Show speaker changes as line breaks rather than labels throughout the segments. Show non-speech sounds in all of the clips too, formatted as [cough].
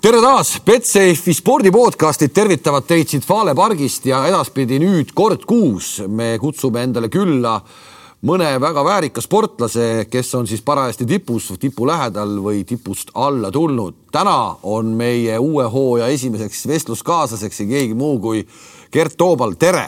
tere taas, Betsafe'i spordipodcastid tervitavad teid siit Fale pargist ja edaspidi nüüd kord kuus me kutsume endale külla mõne väga väärika sportlase, kes on siis parajasti tipus, tipu lähedal või tipust alla tulnud. täna on meie uue hooaja esimeseks vestluskaaslaseks ei keegi muu kui Gert Toobal, tere.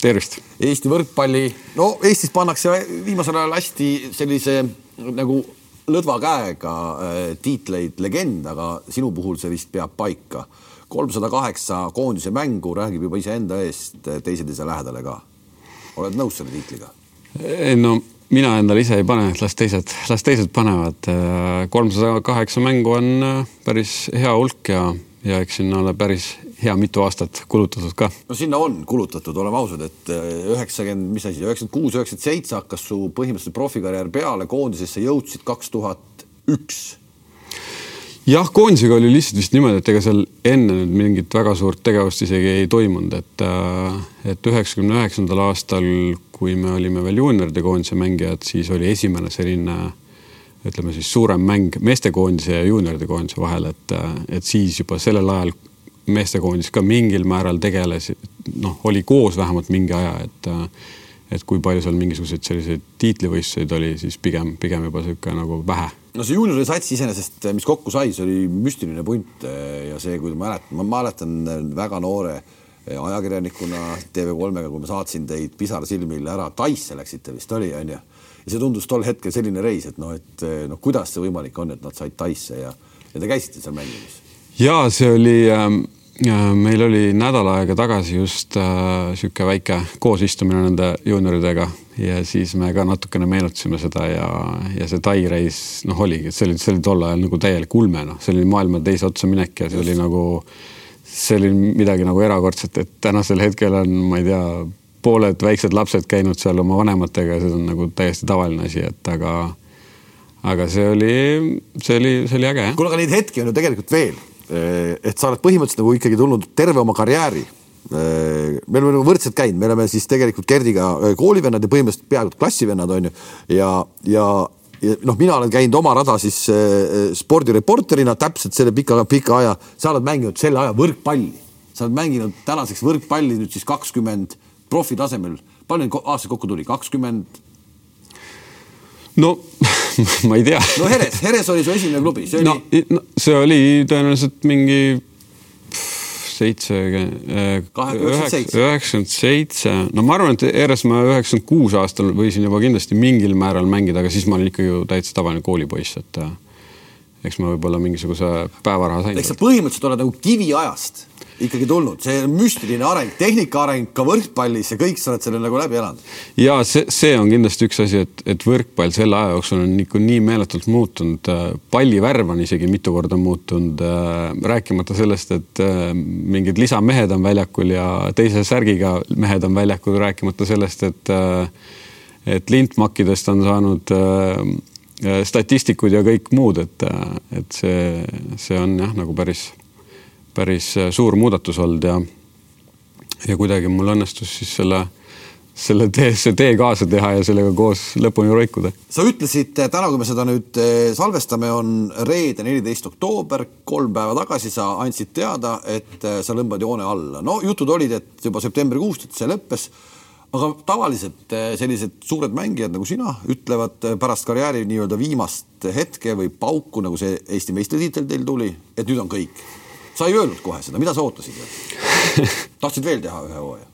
tervist.
Eesti võrkpalli, no Eestis pannakse viimasel ajal hästi sellise nagu lõdva käega äh, tiitleid legend, aga sinu puhul see vist peab paika. kolmsada kaheksa koondise mängu räägib juba iseenda eest, teised ei saa lähedale ka. oled nõus selle tiitliga?
no mina endale ise ei pane, las teised, las teised panevad. Äh, kolmsada kaheksa mängu on äh, päris hea hulk ja, ja eks sinna ole päris hea mitu aastat kulutatud ka.
no sinna on kulutatud, oleme ausad, et üheksakümmend, mis asi, üheksakümmend kuus, üheksakümmend seitse hakkas su põhimõtteliselt profikarjäär peale, koondisesse jõudsid kaks tuhat üks
jah, koondisega oli lihtsalt vist niimoodi, et ega seal enne nüüd mingit väga suurt tegevust isegi ei toimunud, et äh, et üheksakümne üheksandal aastal, kui me olime veel juunioride koondise mängijad, siis oli esimene selline ütleme siis suurem mäng meestekoondise ja juunioride koondise vahel, et, et siis juba sellel ajal meestekoondis ka mingil määral tegeles, noh, oli koos vähemalt mingi aja, et et kui palju seal mingisuguseid selliseid tiitlivõistluseid oli, siis pigem, pigem juba niisugune nagu vähe.
no see juuniori sats iseenesest, mis kokku sai, see oli müstiline punt ja see, kui ma mäletan, ma mäletan väga noore ajakirjanikuna TV3-ga, kui ma saatsin teid pisarsilmil ära Taisse läksite vist oli, onju. Ja see tundus tol hetkel selline reis, et noh, et noh, kuidas see võimalik on, et nad said Taisse ja, ja te käisite seal mängimas
ja see oli äh, meil oli nädal aega tagasi just niisugune äh, väike koosistumine nende juunioridega ja siis me ka natukene meenutasime seda ja, ja see Tai reis noh, oligi, see oli, see oli tol ajal nagu täielik ulme, noh, see oli maailma teise otsa minek ja see just. oli nagu, see oli midagi nagu erakordset, et tänasel hetkel on, ma ei tea, pooled väiksed lapsed käinud seal oma vanematega see on nagu täiesti tavaline asi, et aga aga see oli, see oli, see oli äge
kuule, aga neid hetki on ju tegelikult veel Eh, et sa oled põhimõtteliselt nagu ikkagi tulnud terve oma karjääri. Eh, me oleme nagu võrdselt käinud, me oleme siis tegelikult Gerdiga eh, koolivennad ja põhimõtteliselt peaaegu klassivennad on ju ja, ja ja noh, mina olen käinud oma rada siis äh, spordireporterina täpselt selle pika, pika aja, sa oled mänginud selle aja võrkpalli, sa oled mänginud tänaseks võrkpalli nüüd siis kakskümmend profitasemel. palju neid aastaid kokku tuli, kakskümmend?
no [laughs] ma ei tea.
no Heres, Heres oli su esimene klubi, see
no, oli no,. see oli tõenäoliselt mingi seitsekümmend, üheksakümmend seitse, no ma arvan, et Heres ma üheksakümmend kuus aastal võisin juba kindlasti mingil määral mängida, aga siis ma olin ikka ju täitsa tavaline koolipoiss, et äh, eks ma võib-olla mingisuguse päevaraha sain.
eks sa põhimõtteliselt oled nagu kiviajast ikkagi tulnud, see müstiline areng, tehnika areng ka võrkpallis ja kõik sa oled selle nagu läbi elanud.
ja see, see on kindlasti üks asi, et, et võrkpall selle aja jooksul on ikka nii meeletult muutunud. pallivärv on isegi mitu korda muutunud, rääkimata sellest, et äh, mingid lisamehed on väljakul ja teise särgiga mehed on väljakul, rääkimata sellest, et äh, et lintmakkidest on saanud äh, statistikud ja kõik muud, et, et see, see on jah, nagu päris päris äh, suur muudatus olnud ja, ja kuidagi mul õnnestus siis selle, selle tee, see tee kaasa teha ja sellega koos lõpuni roikuda.
sa ütlesid äh, täna, kui me seda nüüd äh, salvestame, on reede, neliteist oktoober, kolm päeva tagasi sa andsid teada, et sa lõmbad joone alla. no jutud olid, et juba septembrikuust, et see lõppes aga tavaliselt sellised suured mängijad nagu sina ütlevad pärast karjääri nii-öelda viimast hetke või pauku, nagu see Eesti meistritiitel teil tuli, et nüüd on kõik sa ei öelnud kohe seda, mida sa ootasid [laughs] tahtsid veel teha ühe hooaja?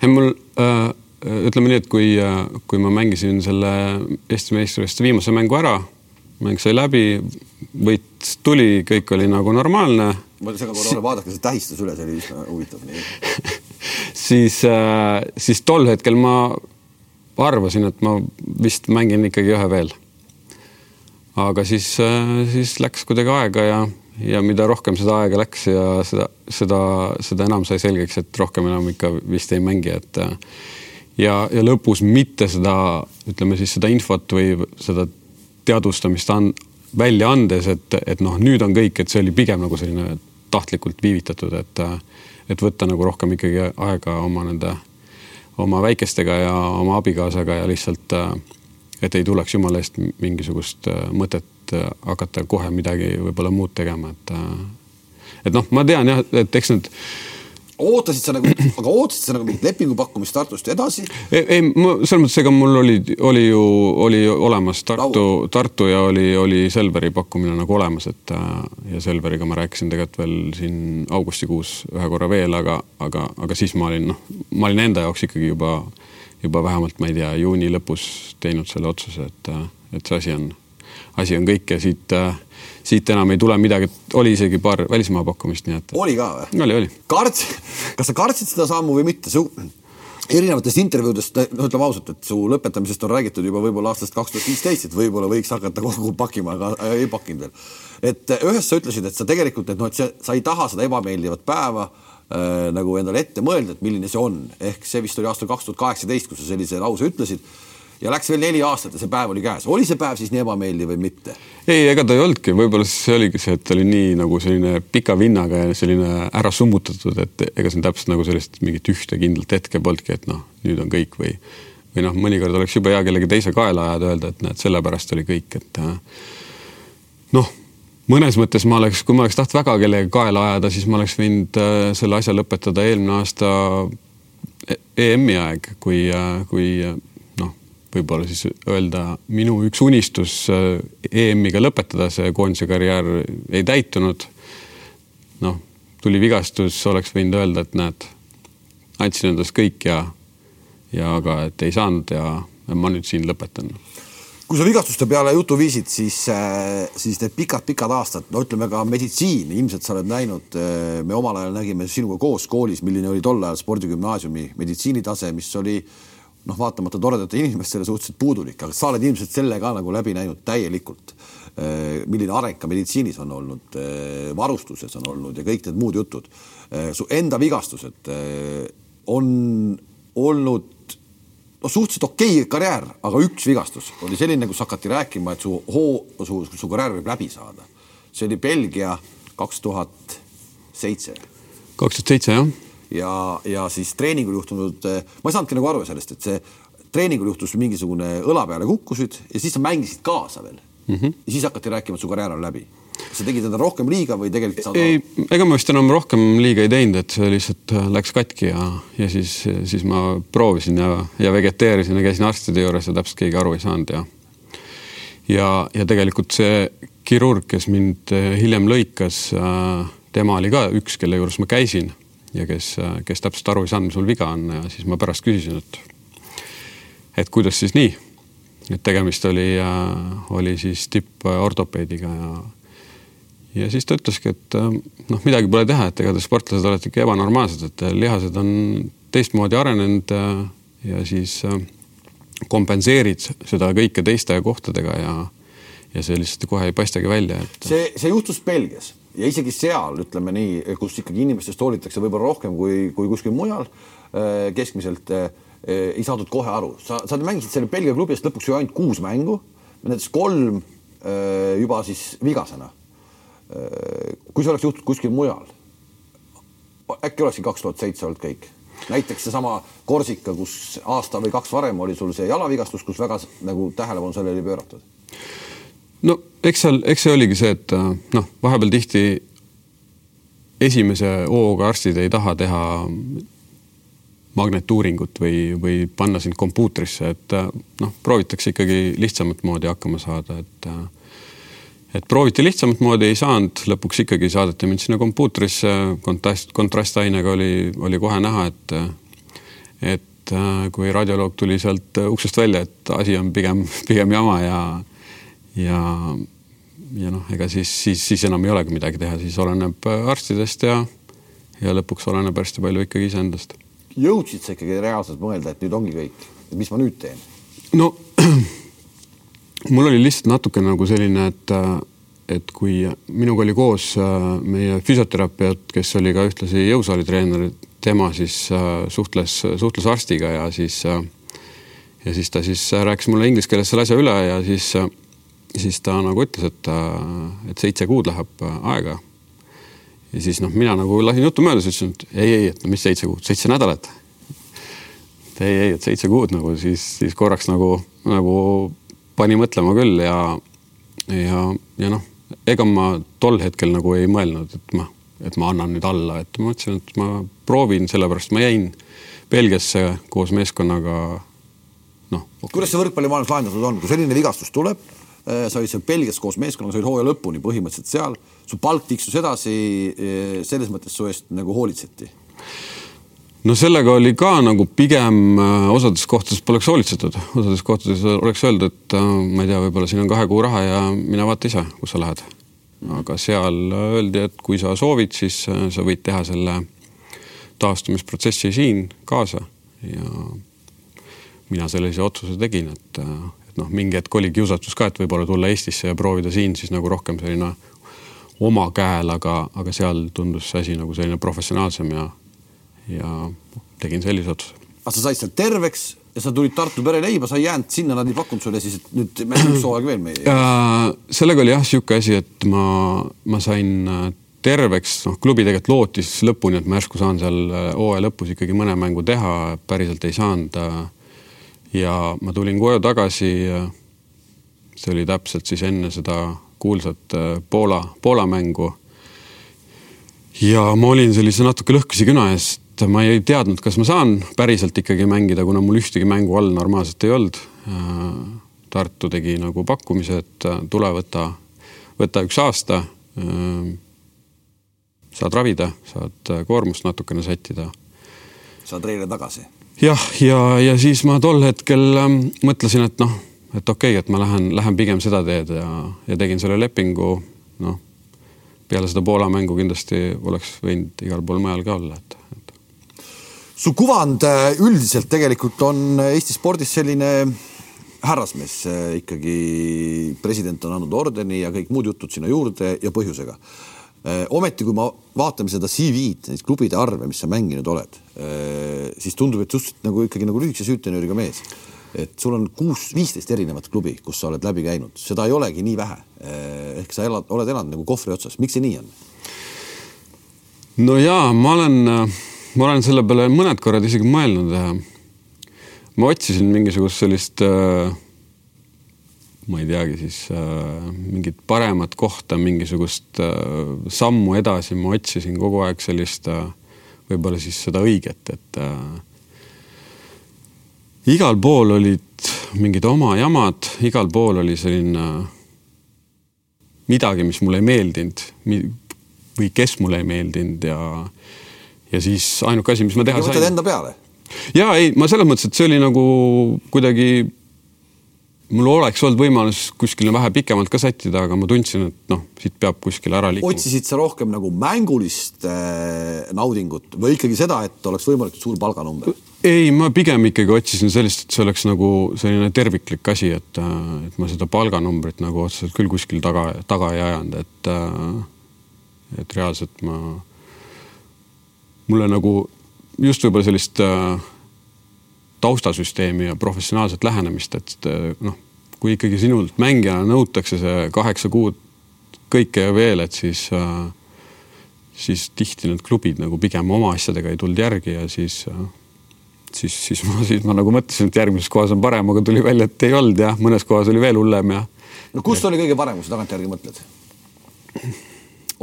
ei, mul äh, ütleme nii, et kui äh,, kui ma mängisin selle Eesti meistrivõistluste viimase mängu ära, mäng sai läbi, võit tuli, kõik oli nagu normaalne.
ma segan korra si, vaadake see tähistus üle, see oli üsna huvitav [laughs]
siis äh,, siis tol hetkel ma arvasin, et ma vist mängin ikkagi ühe veel. aga siis äh,, siis läks kuidagi aega ja ja mida rohkem seda aega läks ja seda, seda, seda enam sai selgeks, et rohkem enam ikka vist ei mängi, et ja, ja lõpus mitte seda, ütleme siis seda infot või seda teadvustamist an, välja andes, et, et noh, nüüd on kõik, et see oli pigem nagu selline tahtlikult viivitatud, et, et võtta nagu rohkem ikkagi aega oma nende, oma väikestega ja oma abikaasaga ja lihtsalt, et ei tuleks jumala eest mingisugust mõtet et äh, hakata kohe midagi võib-olla muud tegema, et, äh, et noh, ma tean jah, et eks need
ootasid sa nagu, aga ootasid sa nagu mingit lepingu pakkumist Tartust edasi?
ei, ei, selles mõttes, ega mul oli, oli ju, oli olemas Tartu, Tartu ja oli, oli Selveri pakkumine nagu olemas, et äh, ja Selveriga ma rääkisin tegelikult veel siin augustikuus ühe korra veel, aga, aga, aga siis ma olin noh, ma olin enda jaoks ikkagi juba, juba vähemalt ma ei tea, juuni lõpus teinud selle otsuse, et, et see asi on, asi on kõik ja siit äh, siit enam ei tule midagi, oli isegi paar välismaa pakkumist, nii et.
oli ka
või? oli, oli.
kartsid, kas sa kartsid seda sammu või mitte? su erinevatest intervjuudest, no ütleme ausalt, et su lõpetamisest on räägitud juba võib-olla aastast kaks tuhat viisteist, et võib-olla võiks hakata kokku pakkima, aga ei pakkinud veel. et ühest sa ütlesid, et sa tegelikult, et noh, et sa, sa ei taha seda ebameeldivat päeva äh, nagu endale ette mõelda, et milline see on, ehk see vist oli aastal kaks tuhat kaheksateist, kus sa sellise lause ütlesid ja läks veel neli aastat ja see päev oli käes. oli see päev siis nii ebameeldiv või mitte?
ei, ega ta ei olnudki, võib-olla see oligi see, et ta oli nii nagu selline pika vinnaga ja selline ära summutatud, et ega siin täpselt nagu sellist mingit ühte kindlat hetke polnudki, et noh, nüüd on kõik või või noh, mõnikord oleks jube hea kellegi teise kaela ajada, öelda, et näed, sellepärast oli kõik, et äh, noh, mõnes mõttes ma oleks, kui ma oleks tahtnud väga kellegi kaela ajada, siis ma oleks võinud äh, selle asja lõpetada eelmine aasta EM-i aeg, kui, äh, kui võib-olla siis öelda minu üks unistus äh, EM-iga lõpetada, see koondise karjäär ei täitunud. noh, tuli vigastus, oleks võinud öelda, et näed, andsin endast kõik ja, ja aga et ei saanud ja ma nüüd siin lõpetan
kui sa vigastuste peale jutu viisid, siis, äh, siis need pikad-pikad aastad, no ütleme ka meditsiin, ilmselt sa oled näinud, äh, me omal ajal nägime sinuga koos koolis, milline oli tol ajal spordigümnaasiumi meditsiinitase, mis oli äh, noh, vaatamata toredatele inimestele suhteliselt puudulik, aga sa oled ilmselt selle ka nagu läbi näinud täielikult. Äh, milline areng ka meditsiinis on olnud, äh, varustuses on olnud ja kõik need muud jutud. Äh, su enda vigastused on olnud no suhteliselt okei okay karjäär, aga üks vigastus oli selline, kus hakati rääkima, et su hoo, su, su karjäär võib läbi saada. see oli Belgia kaks tuhat seitse.
kaks tuhat seitse, jah
ja, ja siis treeningul juhtunud, ma ei saanudki nagu aru sellest, et see treeningul juhtus mingisugune õla peale kukkusid ja siis sa mängisid kaasa veel mm. -hmm. ja siis hakati rääkima, et su karjäär on läbi. sa tegid endale rohkem liiga või tegelikult saad
ei, ega ma vist enam rohkem liiga ei teinud, et see lihtsalt äh, läks katki ja, ja siis, siis ma proovisin ja, ja vegeteerisin ja käisin arstide juures ja täpselt keegi aru ei saanud ja ja, ja tegelikult see kirurg, kes mind äh, hiljem lõikas, tema oli ka üks, kelle juures ma käisin ja kes, kes täpselt aru ei saanud, mis mul viga on ja siis ma pärast küsisin, et, et kuidas siis nii. et tegemist oli, oli siis tipportopeediga ja, ja siis ta ütleski, et noh, midagi pole teha, et ega te sportlased olete ikka ebanormaalsed, et lihased on teistmoodi arenenud ja, siis kompenseerid seda kõike teiste kohtadega ja, ja see lihtsalt kohe ei paistagi välja, et.
see, see juhtus Belgias ja isegi seal ütleme nii, kus ikkagi inimestest hoolitakse võib-olla rohkem kui, kui kuskil mujal äh, keskmiselt äh, ei saadud kohe aru, sa, sa mängisid selle Belgia klubi eest lõpuks ju ainult kuus mängu, nendest kolm äh, juba siis vigasena. kui see oleks juhtunud kuskil mujal, äkki olekski kaks tuhat seitse olnud kõik. Näiteks seesama Korsika, kus aasta või kaks varem oli sul see jalavigastus, kus väga nagu tähelepanu sellele ei pööratud
no eks seal, eks see oligi see, et äh, noh, vahepeal tihti esimese hooga arstid ei taha teha magnetuuringut või, või panna sind kompuutrisse, et äh, noh, proovitakse ikkagi lihtsamat moodi hakkama saada, et äh, et prooviti lihtsamat moodi, ei saanud, lõpuks ikkagi saadeti mind sinna kompuutrisse, kontrast, kontrastainega oli, oli kohe näha, et et kui radioloog tuli sealt uksest välja, et asi on pigem, [laughs] pigem jama ja ja, ja noh, ega siis, siis, siis enam ei olegi midagi teha, siis oleneb äh, arstidest ja, ja lõpuks oleneb hästi palju ikkagi iseendast.
jõudsid sa ikkagi reaalselt mõelda, et nüüd ongi kõik, mis ma nüüd teen?
no [clears throat] mul oli lihtsalt natuke nagu selline, et, et kui minuga oli koos äh, meie füsioterapeut, kes oli ka ühtlasi jõusaali treener, tema siis äh, suhtles, suhtles arstiga ja siis ja siis ta siis rääkis mulle inglise keeles selle asja üle ja siis siis ta nagu ütles, et, et seitse kuud läheb aega. ja siis noh, mina nagu lasin juttu mööda, siis ütlesin, et ei, ei, et no mis seitse kuud, seitse nädalat. ei, ei, et seitse kuud nagu siis, siis korraks nagu, nagu pani mõtlema küll ja, ja, ja noh, ega ma tol hetkel nagu ei mõelnud, et ma et ma annan nüüd alla, et ma mõtlesin, et ma proovin, sellepärast ma jäin Belgiasse koos meeskonnaga. noh.
kuidas see võrkpallimaailmas lahendatud on, kui selline vigastus tuleb, sa olid seal Belgias koos meeskonnaga, sa olid hooaja lõpuni põhimõtteliselt seal, su palk tiksus edasi, äh, selles mõttes su eest nagu hoolitseti.
No sellega oli ka nagu pigem äh, osades kohtades poleks hoolitsetud, osades kohtades oleks öeldud, et ma ei tea, võib-olla siin on kahe kuu raha ja mine vaata ise, kus sa lähed. aga seal öeldi, et kui sa soovid, siis sa võid teha selle taastumisprotsessi siin kaasa. Ja mina sellise otsuse tegin, et, et noh, mingi hetk oli kiusatus ka, et võib-olla tulla Eestisse ja proovida siin siis nagu rohkem selline oma käel, aga, aga seal tundus see asi nagu selline professionaalsem ja, ja tegin sellise otsuse.
aga sa said sealt terveks ja sa tulid Tartu pereleiba, sa ei jäänud sinna, nad ei pakkunud sulle siis, et nüüd mängime üks hooaeg veel meie?
sellega oli jah, niisugune asi, et ma, ma sain terveks, noh, klubi tegelikult lootis lõpuni, et ma järsku saan seal äh, hooaja lõpus ikkagi mõne mängu teha, päriselt ei saanud. Äh, ja ma tulin koju tagasi. Äh, see oli täpselt siis enne seda kuulsat Poola, Poola mängu. ja ma olin sellise natuke lõhkise küna ees, et ma ei teadnud, kas ma saan päriselt ikkagi mängida, kuna mul ühtegi mängu all normaalselt ei olnud. Tartu tegi nagu pakkumise, et tule võta, võta üks aasta saad ravida, saad äh, koormust natukene sättida.
saad reile tagasi?
Jah, ja, ja siis ma tol hetkel ähm, mõtlesin, et noh, et okei okay,, et ma lähen, lähen pigem seda teed ja, ja tegin selle lepingu, noh, peale seda Poola mängu kindlasti oleks võinud igal pool mujal ka olla, et,
su kuvand äh, üldiselt tegelikult on Eesti spordis selline härrasmees äh, ikkagi, president on andnud ordeni ja kõik muud jutud sinna juurde ja põhjusega ometi, kui me vaatame seda CV-d, neid klubide arve, mis sa mänginud oled, äh, siis tundub, et suhteliselt nagu ikkagi nagu lühikese süütenööriga mees. et sul on kuus, viisteist erinevat klubi, kus sa oled läbi käinud, seda ei olegi nii vähe. Äh, ehk sa elad, oled elanud nagu kohvri otsas, miks see nii on?
no jaa, ma olen, ma olen selle peale mõned korrad isegi mõelnud. ma otsisin mingisugust sellist äh, ma ei teagi, siis äh, mingit paremat kohta, mingisugust äh, sammu edasi ma otsisin kogu aeg sellist äh, võib-olla siis seda õiget, et äh, igal pool olid mingid oma jamad, igal pool oli selline äh, midagi, mis mulle ei meeldinud või kes mulle ei meeldinud ja, ja siis ainuke asi, mis ma teha
sain. võtad enda peale?
ja ei, ma selles mõttes, et see oli nagu kuidagi mul oleks olnud võimalus kuskile vähe pikemalt ka sättida, aga ma tundsin, et noh, siit peab kuskile ära liikuma.
otsisid sa rohkem nagu mängulist äh, naudingut või ikkagi seda, et oleks võimalikult suur palganumber?
ei, ma pigem ikkagi otsisin sellist, et see oleks nagu selline terviklik asi, et, äh, et ma seda palganumbrit nagu otseselt küll kuskil taga, taga ei ajanud, et, äh, et reaalselt ma, mulle nagu just võib-olla sellist äh, taustasüsteemi ja professionaalset lähenemist, et noh, kui ikkagi sinult mängijana nõutakse see kaheksa kuud kõike ja veel, et siis äh, siis tihti need klubid nagu pigem oma asjadega ei tulnud järgi ja siis äh, siis, siis ma, siis ma nagu mõtlesin, et järgmises kohas on parem, aga tuli välja, et ei olnud jah, mõnes kohas oli veel hullem ja.
no kus oli kõige parem, kui sa tagantjärgi mõtled?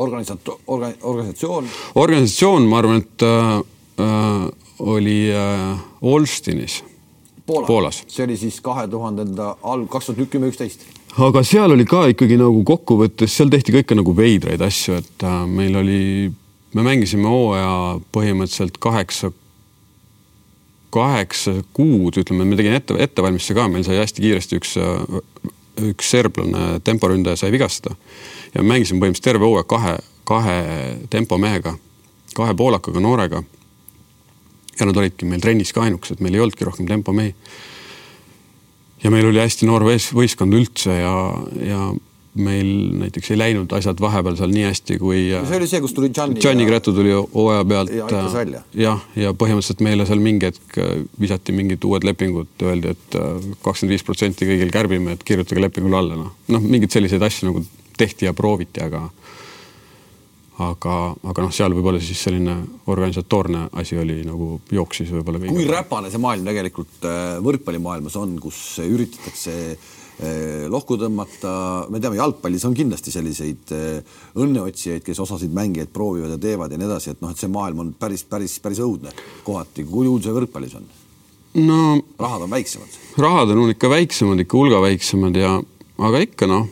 organisat-, orga-, organisatsioon?
organisatsioon, ma arvan, et äh, oli äh, Olstinis
Poola. Poolas. see oli siis kahe tuhandenda alg-, kaks tuhat kümme, üksteist.
aga seal oli ka ikkagi nagu kokkuvõttes, seal tehti kõike nagu veidraid asju, et äh, meil oli, me mängisime hooaja põhimõtteliselt kaheksa, kaheksa kuud, ütleme, me tegime ette, ettevalmistuse ka, meil sai hästi kiiresti üks, äh, üks serblane temporündaja sai vigastada ja mängisime põhimõtteliselt terve hooaja kahe, kahe tempomehega, kahe poolakaga noorega ja nad olidki meil trennis ka ainukesed, meil ei olnudki rohkem tempomehi. ja meil oli hästi noor võistkond üldse ja, ja meil näiteks ei läinud asjad vahepeal seal nii hästi kui.
see oli see, kus tuli Gianni.
Gianni Gretu tuli hooaja pealt.
ja aitas välja.
jah, ja põhimõtteliselt meile seal mingi hetk äh, visati mingid uued lepingud, öeldi, et äh, kakskümmend viis protsenti kõigil kärbime, et kirjutage lepingule alla, noh. noh, mingeid selliseid asju nagu tehti ja prooviti, aga aga, aga noh, seal võib-olla siis selline organisatoorne asi oli nagu jooksis võib-olla.
kui räpane see maailm tegelikult äh, võrkpallimaailmas on, kus üritatakse eh, lohku tõmmata, me teame, jalgpallis on kindlasti selliseid eh, õnneotsijaid, kes osasid mängijaid proovivad ja teevad ja nii edasi, et noh, et see maailm on päris, päris, päris õudne kohati, kui hull see võrkpallis on?
no
rahad on väiksemad.
rahad on ikka väiksemad, ikka hulga väiksemad ja, aga ikka noh,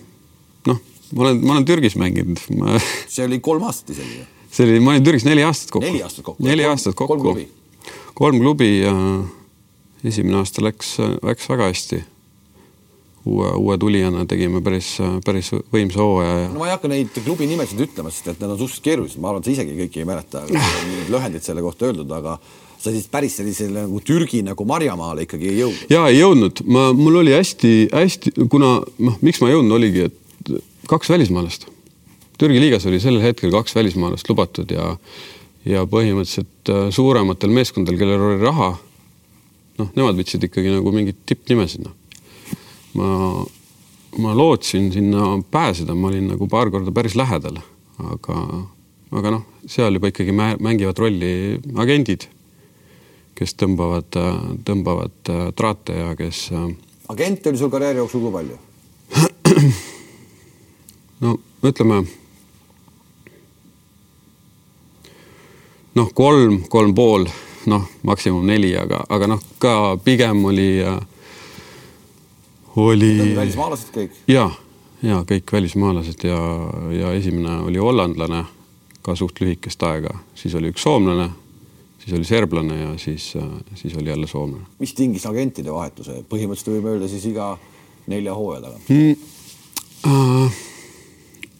ma olen, ma olen Türgis mänginud ma.... [laughs]
see oli kolm aastat isegi ju
see oli, ma olin Türgis neli aastat kokku.
neli aastat kokku?
neli aastat kokku. kolm klubi? kolm klubi ja esimene aasta läks, läks väga hästi. uue, uue tulijana tegime päris, päris võimsa hooaja ja.
no ma ei hakka neid klubi nimesid ütlema, sest et need on suhteliselt keerulised, ma arvan, et sa isegi kõiki ei mäleta, [laughs] lühendid selle kohta öeldud, aga sa siis päris sellisele nagu Türgi nagu Marjamaale ikkagi ei jõudnud?
ja ei jõudnud, ma, mul oli hästi-hästi, kuna noh, miks ma ei jõudnud, oligi, et kaks välismaalast Türgi liigas oli sellel hetkel kaks välismaalast lubatud ja, ja põhimõtteliselt äh, suurematel meeskondadel, kellel oli raha, noh, nemad võtsid ikkagi nagu mingit tippnimesid, noh. ma, ma lootsin sinna pääseda, ma olin nagu paar korda päris lähedal, aga, aga noh, seal juba ikkagi mängivad rolli agendid, kes tõmbavad, tõmbavad äh, traate ja kes. Äh,
agente oli sul karjääri jooksul kui palju?
No ütleme noh, kolm, kolm pool, noh, maksimum neli, aga, aga noh, ka pigem oli, oli.
välismaalased kõik?
ja, ja kõik välismaalased ja, ja esimene oli hollandlane ka suht lühikest aega, siis oli üks soomlane, siis oli serblane ja siis, siis oli jälle soomlane.
mis tingis agentide vahetuse, põhimõtteliselt võib öelda siis iga nelja hooaja tagant mm,?
Uh,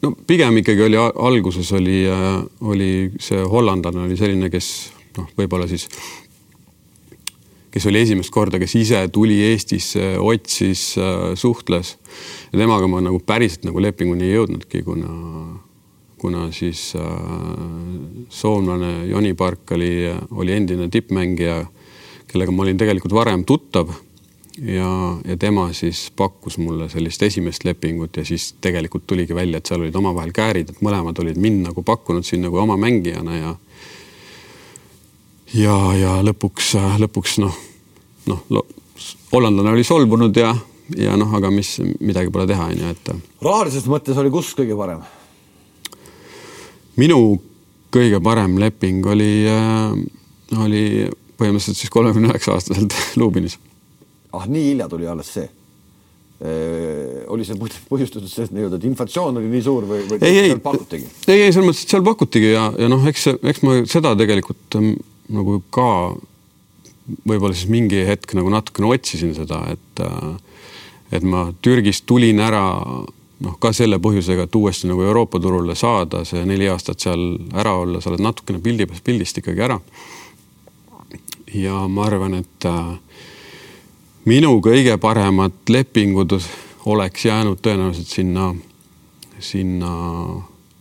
no pigem ikkagi oli alguses oli, äh, oli see hollandlane oli selline, kes noh, võib-olla siis, kes oli esimest korda, kes ise tuli Eestisse, otsis, äh, suhtles. Ja temaga ma nagu päriselt nagu lepinguni ei jõudnudki, kuna, kuna siis äh, soomlane Joni Park oli, oli endine tippmängija, kellega ma olin tegelikult varem tuttav ja, ja tema siis pakkus mulle sellist esimest lepingut ja siis tegelikult tuligi välja, et seal olid omavahel käärid, et mõlemad olid mind nagu pakkunud siin nagu oma mängijana ja ja, ja lõpuks, lõpuks noh, noh, hollandlane oli solvunud ja, ja noh, aga mis, midagi pole teha, onju, et.
rahalises mõttes oli kus kõige parem?
minu kõige parem leping oli äh,, oli põhimõtteliselt siis kolmekümne üheksa aastaselt Lubinis [laughs]
ah nii hilja tuli alles see oli see põhjustatud sellest nii-öelda, et inflatsioon oli nii suur või, või
ei, ei, pakutigi? ei, ei selles mõttes, et seal pakutigi ja, ja noh, eks, eks ma seda tegelikult ähm, nagu ka võib-olla siis mingi hetk nagu natukene otsisin seda, et äh, et ma Türgist tulin ära noh, ka selle põhjusega, et uuesti nagu Euroopa turule saada, see neli aastat seal ära olla, sa oled natukene pildi pildist ikkagi ära. ja ma arvan, et äh, minu kõige paremad lepingud oleks jäänud tõenäoliselt sinna, sinna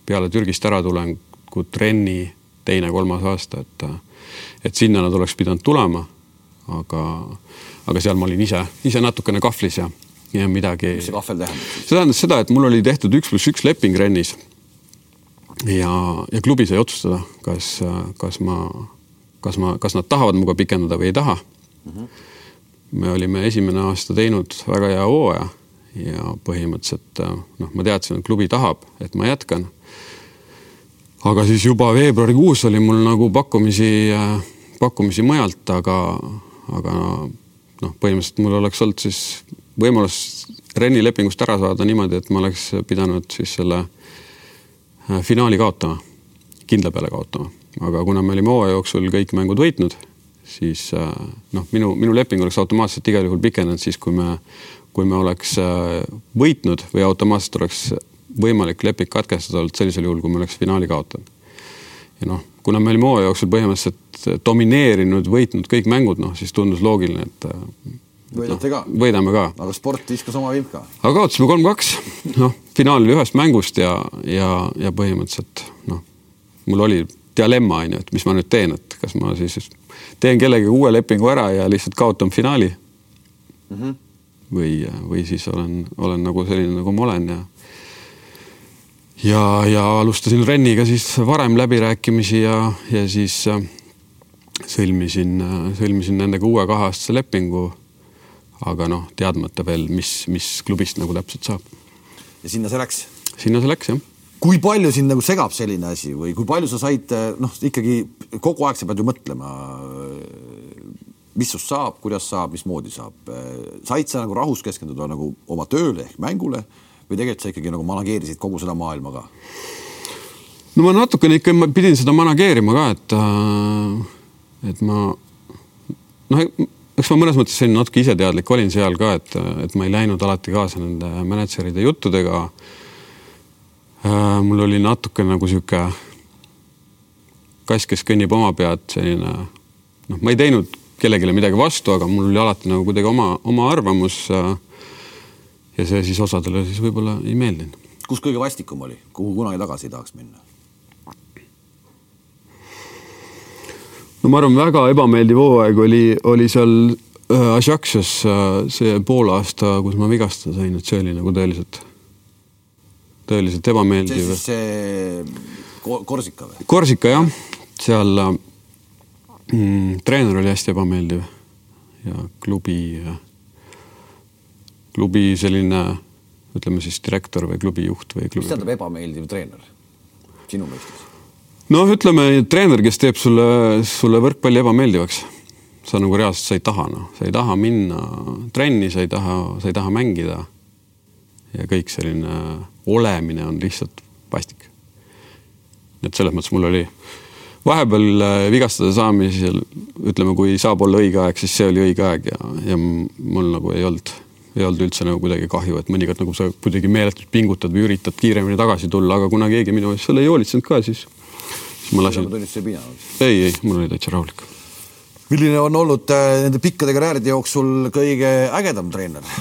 peale Türgist äratulekut Renni teine-kolmas aasta, et, et sinna nad oleks pidanud tulema. aga, aga seal ma olin ise, ise natukene kahvlis ja, ja midagi.
mis see kahvel tähendab
see tähendas seda, et mul oli tehtud üks pluss üks leping Rennis. ja, ja klubi sai otsustada, kas, kas ma, kas ma, kas nad tahavad minuga pikendada või ei taha mm. -hmm me olime esimene aasta teinud väga hea hooaja ja põhimõtteliselt noh, ma teadsin, et klubi tahab, et ma jätkan. aga siis juba veebruarikuus oli mul nagu pakkumisi, pakkumisi mujalt, aga, aga noh, põhimõtteliselt mul oleks olnud siis võimalus Renni lepingust ära saada niimoodi, et ma oleks pidanud siis selle äh, finaali kaotama, kindla peale kaotama, aga kuna me olime hooaja jooksul kõik mängud võitnud siis äh, noh, minu, minu leping oleks automaatselt igal juhul pikenenud siis, kui me, kui me oleks äh, võitnud või automaatselt oleks võimalik leping katkestada olnud sellisel juhul, kui me oleks finaali kaotanud. ja noh, kuna me olime hooaja jooksul põhimõtteliselt domineerinud, võitnud kõik mängud, noh siis tundus loogiline, et äh,
võidate no, ka?
võidame ka.
aga sport viskas oma vimka.
aga kaotasime kolm-kaks, [laughs] noh, finaal oli ühest mängust ja, ja, ja põhimõtteliselt noh, mul oli dilemma on ju, et mis ma nüüd teen, et kas ma siis teen kellegagi uue lepingu ära ja lihtsalt kaotan finaali mm. -hmm. või, või siis olen, olen nagu selline, nagu ma olen ja ja, ja alustasin Renniga siis varem läbirääkimisi ja, ja siis äh, sõlmisin, äh, sõlmisin nendega uue kaheaastase lepingu. aga noh, teadmata veel, mis, mis klubist nagu täpselt saab.
ja sinna see läks?
sinna see läks jah
kui palju sind nagu segab selline asi või kui palju sa said noh, ikkagi kogu aeg sa pead ju mõtlema, mis sinust saab, kuidas saab, mismoodi saab. said sa nagu rahus keskenduda nagu oma tööle ehk mängule või tegelikult sa ikkagi nagu manageerisid kogu seda maailma ka?
no ma natukene ikka ma pidin seda manageerima ka, et, äh, et ma noh, eks ma mõnes mõttes selline natuke iseteadlik olin seal ka, et, et ma ei läinud alati kaasa nende mänedžeride juttudega. Äh, mul oli natuke nagu sihuke kass, kes kõnnib oma pead, selline noh, ma ei teinud kellelegi midagi vastu, aga mul oli alati nagu kuidagi oma, oma arvamus äh, ja see siis osadele siis võib-olla ei meeldinud.
kus kõige vastikum oli, kuhu kunagi tagasi ei tahaks minna?
no ma arvan, väga ebameeldiv hooaeg oli, oli seal äh, äh, see pool aasta, kus ma vigastada sain, et see oli nagu tõeliselt, tõeliselt ebameeldiv.
see siis see Korsika või?
Korsika jah, seal mm, treener oli hästi ebameeldiv ja klubi äh, klubi selline ütleme siis direktor või klubi juht või klubi.
mis tähendab ebameeldiv treener sinu mõistes?
noh, ütleme treener, kes teeb sulle, sulle võrkpalli ebameeldivaks. sa nagu reaalselt, sa ei taha noh, sa ei taha minna trenni, sa ei taha, sa ei taha mängida. ja kõik selline olemine on lihtsalt vastik. et selles mõttes mul oli vahepeal äh, vigastada saamisel, ütleme, kui saab olla õige aeg, siis see oli õige aeg ja, ja mul nagu ei olnud ei olnud üldse nagu kuidagi kahju, et mõnikord nagu sa kuidagi meeletult pingutad või üritad kiiremini tagasi tulla, aga kuna keegi minu eest selle ei hoolitsenud ka, siis, siis ma lasin. ei, ei, mul oli täitsa rahulik.
milline on olnud äh, nende pikkade karjääride jooksul kõige ägedam treener?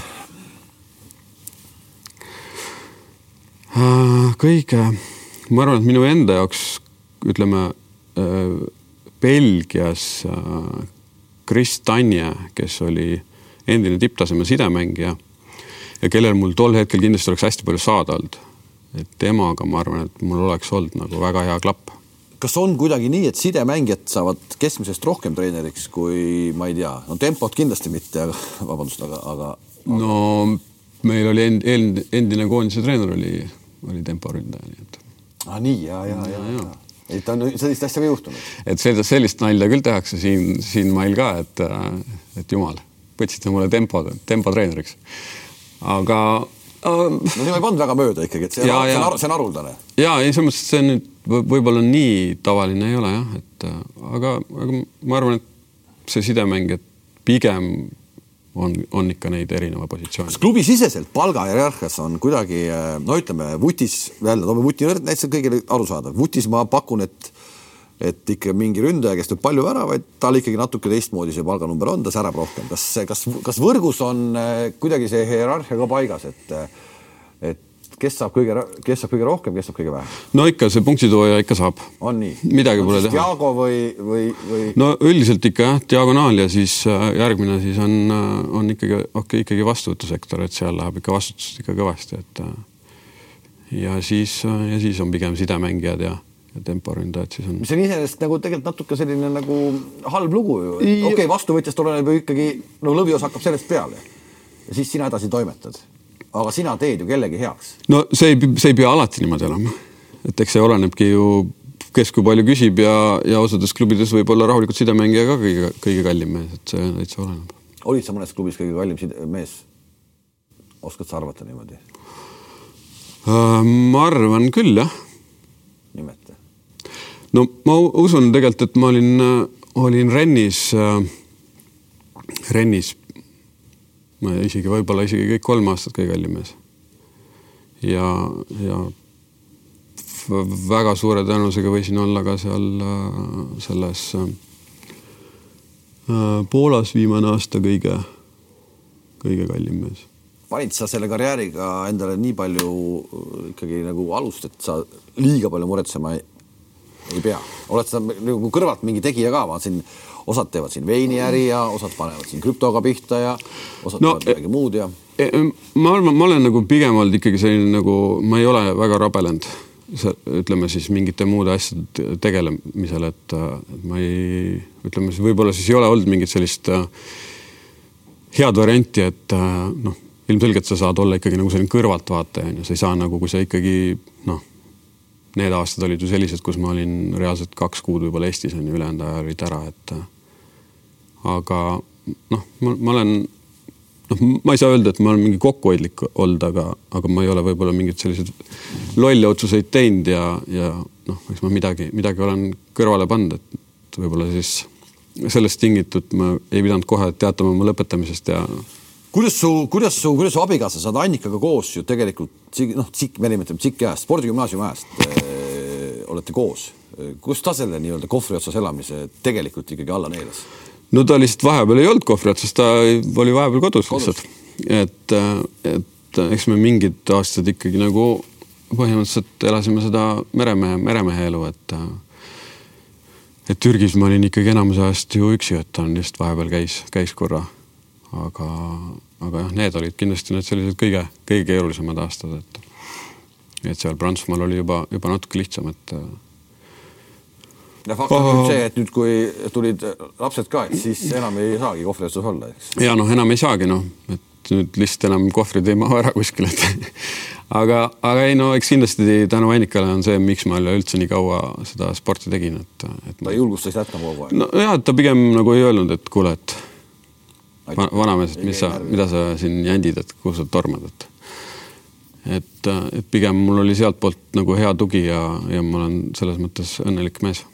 Kõige, ma arvan, et minu enda jaoks ütleme äh, Belgias Chris Tanje, kes oli endine tipptaseme sidemängija ja kellel mul tol hetkel kindlasti oleks hästi palju saada olnud. et temaga ma arvan, et mul oleks olnud nagu väga hea klapp.
kas on kuidagi nii, et sidemängijad saavad keskmisest rohkem treeneriks kui ma ei tea, no tempot kindlasti mitte, aga vabandust, aga, aga,
aga...? no meil oli end, end, endine koondise treener oli, oli temporündaja, nii et.
aa ah, nii ja, ja, ja, ja, ja et on sellist asja ka juhtunud.
et seda, sellist nalja küll tehakse siin, siin mail ka, et, et jumal võtsite mulle tempo, tempotreeneriks. aga
no siin ei pannud väga mööda ikkagi, et see, ja, on, ja, see on haruldane.
ja ei, selles mõttes, see nüüd võib-olla nii tavaline ei ole jah, et aga, aga ma arvan, et see sidemäng, et pigem on, on ikka neid erineva positsioone.
kas klubisiseselt palgahierarhias on kuidagi no ütleme, vutis, jälle toome vuti näiteks kõigile arusaadav, vutis ma pakun, et et ikka mingi ründaja, kes teeb palju väravaid, tal ikkagi natuke teistmoodi see palganumber on, ta särab rohkem. kas, kas, kas võrgus on äh, kuidagi see hierarhia ka paigas, et, et kes saab kõige, kes saab kõige rohkem, kes saab kõige vähem?
no ikka see punktsitooja ikka saab.
on nii?
midagi pole teha.
Diago või, või, või?
no üldiselt ikka jah, diagonaal ja siis äh, järgmine siis on, on ikkagi, okay,, ikkagi vastuvõtusektor, et seal läheb ikka vastutust ikka kõvasti, et ja siis, ja siis on pigem sidemängijad ja ja temporündajad siis on.
mis on iseenesest nagu tegelikult natuke selline nagu halb lugu ju, okei okay,, vastuvõtjast oleneb ju ikkagi, no lõvios hakkab sellest peale ja siis sina edasi toimetad. Aga sina teed ju kellegi heaks.
no see ei, see ei pea alati niimoodi olema, et eks see olenebki ju, kes kui palju küsib ja, ja osades klubides võib olla rahulikult sidemängija ka kõige, kõige kallim mees, et see täitsa oleneb.
olid sa mõnes klubis kõige kallim side, mees? oskad sa arvata niimoodi?
Äh, ma arvan küll jah.
nimeta
no ma usun tegelikult, et ma olin, olin Rennis äh,, Rennis, ma isegi võib-olla isegi kõik kolm aastat kõige kallim mees. ja, ja väga suure tõenäosusega võisin olla ka seal äh, selles äh, Poolas viimane aasta kõige, kõige kallim mees
panid sa selle karjääriga endale nii palju ikkagi nagu alust, et sa liiga palju muretsema ei, ei pea, oled sa nagu kõrvalt mingi tegija ka, vaatasin, osad teevad siin veiniäri ja osad panevad siin krüptoga pihta ja osad no, teevad midagi muud ja.
E, e, ma arvan, ma olen nagu pigem olnud ikkagi selline nagu, ma ei ole väga rabelenud, ütleme siis mingite muude asjade tegelemisel, et ma ei, ütleme siis võib-olla siis ei ole olnud mingit sellist head varianti, et noh, ilmselgelt sa saad olla ikkagi nagu selline kõrvaltvaataja on ju, sa ei saa nagu, kui sa ikkagi noh, need aastad olid ju sellised, kus ma olin reaalselt kaks kuud võib-olla Eestis on ju, ülejäänud ajal olid ära, et aga noh, ma, olen noh, ma ei saa öelda, et ma olen mingi kokkuhoidlik olnud, aga, aga ma ei ole võib-olla mingeid selliseid lolle otsuseid teinud ja, ja noh, eks ma midagi, midagi olen kõrvale pannud, et võib-olla siis sellest tingitud ma ei pidanud kohe teatama oma lõpetamisest ja.
kuidas su, kuidas su, kuidas su abikaasa, sa oled Annikaga koos ju tegelikult noh, tsik, me nimetame tsikki ajast, spordigümnaasiumi ajast äh, olete koos. kus ta selle nii-öelda kohvri otsas elamise tegelikult ikkagi alla neelas?
No ta lihtsalt vahepeal ei olnud kohvri otsas, ta oli vahepeal kodus, kodus. lihtsalt. et, et eks me mingid aastad ikkagi nagu põhimõtteliselt elasime seda meremehe, meremehe elu, et et Türgis ma olin ikkagi enamuse ajast ju üksi, et ta on lihtsalt vahepeal käis, käis korra. aga, aga jah, need olid kindlasti need sellised kõige, kõige keerulisemad aastad, et et seal Prantsusmaal oli juba, juba natuke lihtsam, et
ja fakt on nüüd see, et nüüd, kui tulid lapsed ka, et siis enam ei saagi kohvri otsas olla, eks.
ja noh, enam ei saagi noh, et nüüd lihtsalt enam kohvrid ei mahu ära kuskile, [laughs] aga, aga ei no eks kindlasti tänu Annikale on see, miks ma üleüldse nii kaua seda sporti tegin, et, et.
ta julgustas jätkama kogu aeg.
nojah, et ta pigem nagu ei öelnud, et kuule, et vanamees, et mis sa, mida sa siin jändid, et kuhu sa tormad, et et, et pigem mul oli sealtpoolt nagu hea tugi ja, ja ma olen selles mõttes õnnelik mees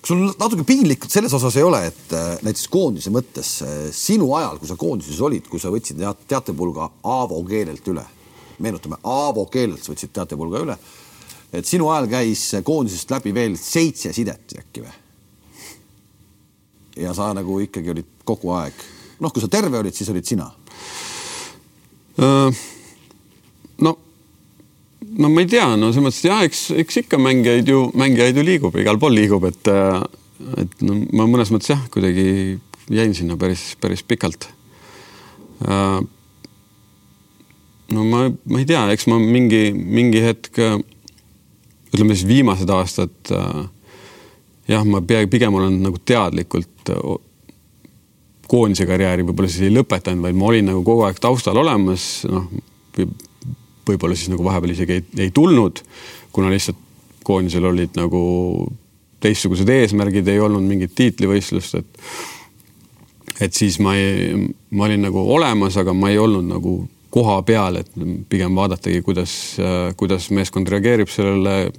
kas sul natuke piinlik selles osas ei ole, et äh, näiteks koondise mõttes äh, sinu ajal, kui sa koondises olid, kui sa võtsid teatepulga Aavo keelelt üle, meenutame, Aavo keelelt sa võtsid teatepulga üle, et sinu ajal käis koondisest läbi veel seitse sidet äkki või? ja sa nagu ikkagi olid kogu aeg, noh, kui sa terve olid, siis olid sina
uh,. No ma ei tea, no selles mõttes jah, eks, eks ikka mängijaid ju, mängijaid ju liigub, igal pool liigub, et, et no ma mõnes mõttes jah, kuidagi jäin sinna päris, päris pikalt. no ma, ma ei tea, eks ma mingi, mingi hetk, ütleme siis viimased aastad jah, ma pigem olen nagu teadlikult koondise karjääri võib-olla siis ei lõpetanud, vaid ma olin nagu kogu aeg taustal olemas, noh võib-olla siis nagu vahepeal isegi ei, ei tulnud, kuna lihtsalt koondisel olid nagu teistsugused eesmärgid, ei olnud mingit tiitlivõistlust, et et siis ma ei, ma olin nagu olemas, aga ma ei olnud nagu koha peal, et pigem vaadatagi, kuidas, kuidas meeskond reageerib sellele.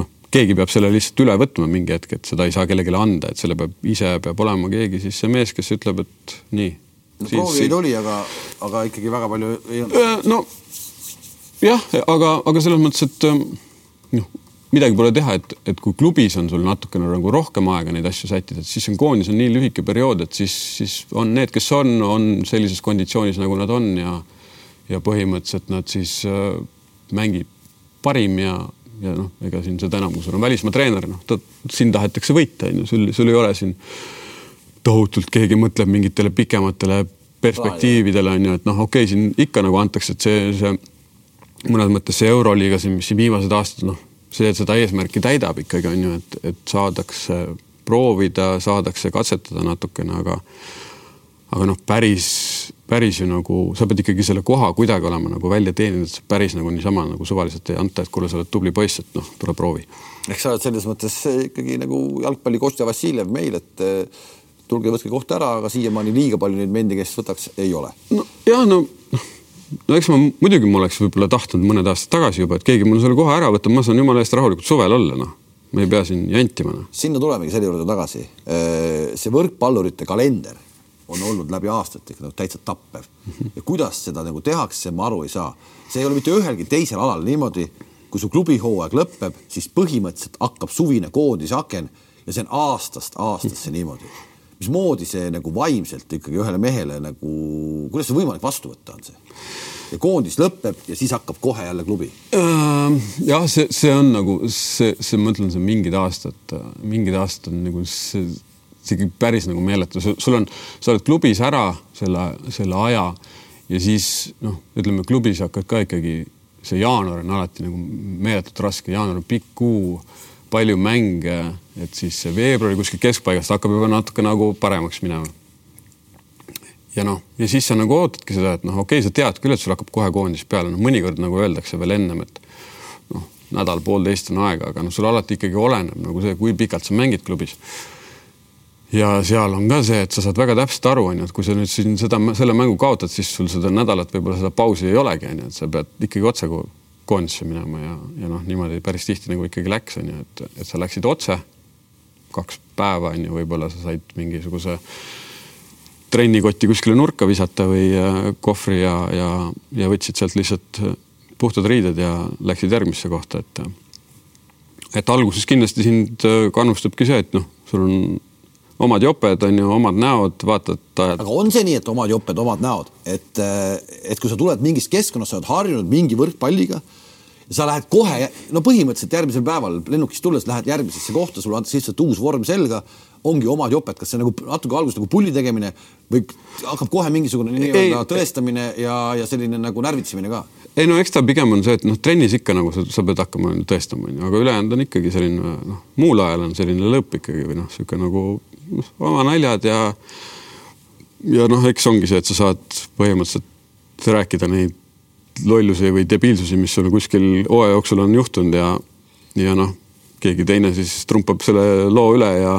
noh, keegi peab selle lihtsalt üle võtma mingi hetk, et seda ei saa kellelegi anda, et selle peab ise peab olema keegi siis see mees, kes ütleb, et nii.
No proovijaid oli, aga, aga ikkagi väga palju ei olnud.
no jah, aga, aga selles mõttes, et ähm, noh, midagi pole teha, et, et kui klubis on sul natukene nagu rohkem aega neid asju sättida, siis on koondis on nii lühike periood, et siis, siis on need, kes on, on sellises konditsioonis, nagu nad on ja ja põhimõtteliselt nad siis äh, mängib parim ja, ja noh, ega siin seda enam, kui sul on välismaa treener, noh, ta siin tahetakse võita, on ju, sul, sul ei ole siin tohutult keegi mõtleb mingitele pikematele perspektiividele on ju, et noh, okei okay,, siin ikka nagu antakse, et see, see mõnes mõttes see Euroliiga siin, mis siin viimased aastad noh, see seda eesmärki täidab ikkagi on ju, et, et saadakse proovida, saadakse katsetada natukene, aga aga noh, päris, päris ju nagu sa pead ikkagi selle koha kuidagi olema nagu välja teeninud, et päris nagu niisama nagu suvaliselt ei anta, et kuule, sa oled tubli poiss, et noh, tule proovi.
eks sa oled selles mõttes ikkagi nagu jalgpalli Kostja Vassiljev meil, et tulge võtke koht ära, aga siiamaani liiga palju neid mendi, kes võtaks, ei ole.
no jah, no no eks ma muidugi ma oleks võib-olla tahtnud mõned aastad tagasi juba, et keegi mul selle koha ära võtab, ma saan jumala eest rahulikult suvel olla, noh. ma ei pea siin jantima, noh.
sinna tulemegi selle juurde tagasi. Äh, see võrkpallurite kalender on olnud läbi aastate ikka nagu täitsa tappev ja kuidas seda nagu tehakse, ma aru ei saa. see ei ole mitte ühelgi teisel alal niimoodi, kui su klubihooaeg lõpeb, siis põhimõtteliselt hakkab suvine koondise aken ja see on aastast aastasse niimoodi mismoodi see nagu vaimselt ikkagi ühele mehele nagu, kuidas see võimalik vastu võtta on see? ja koondis lõpeb ja siis hakkab kohe jälle klubi.
jah, see, see on nagu see, see, ma ütlen, see mingid aastad, mingid aastad on nagu see, see päris nagu meeletu, sul on, sa oled klubis ära selle, selle aja ja siis noh, ütleme klubis hakkad ka ikkagi, see jaanuar on alati nagu meeletult raske, jaanuar on pikk kuu palju mänge, et siis veebruari kuskil keskpaigast hakkab juba natuke nagu paremaks minema. ja noh, ja siis sa nagu ootadki seda, et noh, okei okay,, sa tead küll, et sul hakkab kohe koondis peale, noh, mõnikord nagu öeldakse veel ennem, et noh, nädal-poolteist on aega, aga noh, sul alati ikkagi oleneb nagu see, kui pikalt sa mängid klubis. ja seal on ka see, et sa saad väga täpselt aru, onju, et kui sa nüüd siin seda, selle mängu kaotad, siis sul seda nädalat võib-olla seda pausi ei olegi, onju, et sa pead ikkagi otse koondisse minema ja, ja noh, niimoodi päris tihti nagu ikkagi läks, onju, et, et sa läksid otse kaks päeva onju, võib-olla sa said mingisuguse trennikotti kuskile nurka visata või äh, kohvri ja, ja, ja võtsid sealt lihtsalt äh, puhtad riided ja läksid järgmisse kohta, et. Äh, et alguses kindlasti sind kannustabki see, et noh, sul on omad joped on ju, omad näod, vaatad.
aga on see nii, et omad joped, omad näod, et, et kui sa tuled mingist keskkonnast, sa oled harjunud mingi võrkpalliga sa lähed kohe, no põhimõtteliselt järgmisel päeval lennukist tulles lähed järgmisesse kohta, sulle antakse lihtsalt uus vorm selga, ongi omad joped, kas see nagu natuke alguses nagu pulli tegemine või hakkab kohe mingisugune nii-öelda tõestamine ja, ja selline nagu närvitsemine ka?
ei no eks ta pigem on see, et noh, trennis ikka nagu sa, sa pead hakkama tõestama, onju, aga ülejäänud on ikkagi selline noh, muul ajal on selline lõpp ikkagi või noh, sihuke nagu oma naljad ja ja noh, eks ongi see, et sa saad põhimõtteliselt rääkida neid lollusi või debiilsusi, mis sul kuskil hooaja jooksul on juhtunud ja, ja noh, keegi teine siis trumpab selle loo üle ja,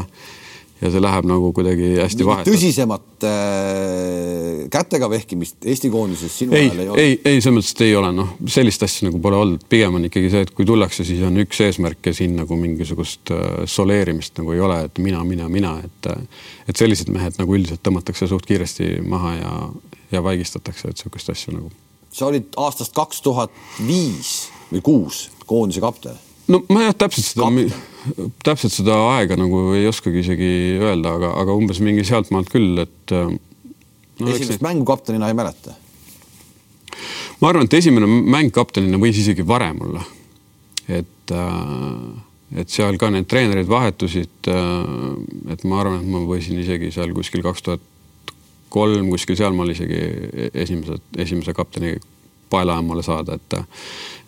ja see läheb nagu kuidagi hästi vahet.
tõsisemat äh, kätega vehkimist Eesti koondises sinu
ei, ajal ei ole? ei, ei selles mõttes, et ei ole, noh, sellist asja nagu pole olnud, pigem on ikkagi see, et kui tullakse, siis on üks eesmärk ja siin nagu mingisugust äh, soleerimist nagu ei ole, et mina, mina, mina, et et sellised mehed nagu üldiselt tõmmatakse suht kiiresti maha ja, ja vaigistatakse, et sihukest asja nagu
sa olid aastast kaks tuhat viis või kuus koondise kapten.
No ma jah, täpselt seda, täpselt seda aega nagu ei oskagi isegi öelda, aga, aga umbes mingi sealtmaalt küll, et
äh, no,. esimest see... mängu kaptenina ei mäleta?
ma arvan, et esimene mäng kaptenina võis isegi varem olla. et, äh, et seal ka need treenerid vahetusid. Äh, et ma arvan, et ma võisin isegi seal kuskil kaks tuhat kolm kuskil sealmaal isegi esimese, esimese kapteni paelajammale saada, et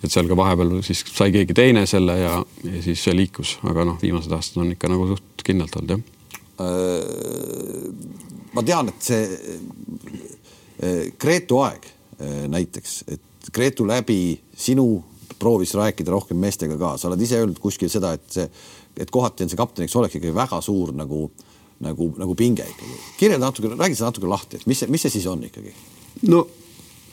et seal ka vahepeal siis sai keegi teine selle ja, ja siis see liikus, aga noh, viimased aastad on ikka nagu suht kindlalt olnud jah.
Äh, ma tean, et see äh, Gretu aeg äh, näiteks, et Gretu läbi sinu proovis rääkida rohkem meestega ka, sa oled ise öelnud kuskil seda, et see, et kohati on see kapteniks olek ikkagi väga suur nagu nagu, nagu pinge ikkagi. kirjelda natuke, räägi seda natuke lahti, et mis see, mis see siis on ikkagi?
no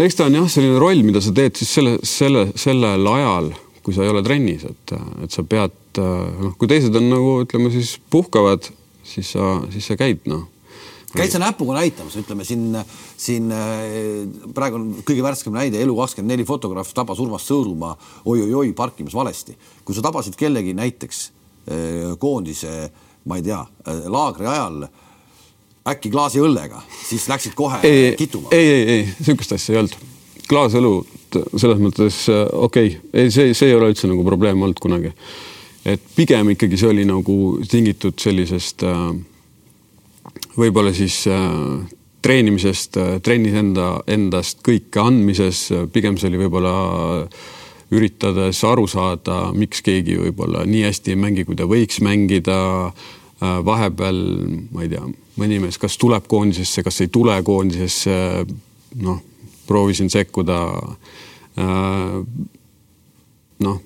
eks ta on jah, selline roll, mida sa teed siis selle, selle, sellel ajal, kui sa ei ole trennis, et, et sa pead noh, kui teised on nagu ütleme siis puhkavad, siis sa, siis sa käid noh
käid sa näpuga näitamas, ütleme siin, siin praegu on kõige värskem näide Elu24 fotograaf tabas Urmas Sõõrumaa oi-oi-oi parkimas valesti. kui sa tabasid kellegi näiteks koondise äh, ma ei tea, laagri ajal äkki klaasi õllega, siis läksid kohe
ei,
kituma?
ei, ei, ei, niisugust asja ei olnud. klaasõlu selles mõttes okei okay., ei, see, see ei ole üldse nagu probleem olnud kunagi. et pigem ikkagi see oli nagu tingitud sellisest äh, võib-olla siis äh, treenimisest, äh, trennis enda, endast kõike andmises, pigem see oli võib-olla üritades aru saada, miks keegi võib-olla nii hästi ei mängi, kui ta võiks mängida Äh, vahepeal, ma ei tea, mõni mees kas tuleb koondisesse, kas ei tule koondisesse, noh, proovisin sekkuda. Äh, noh,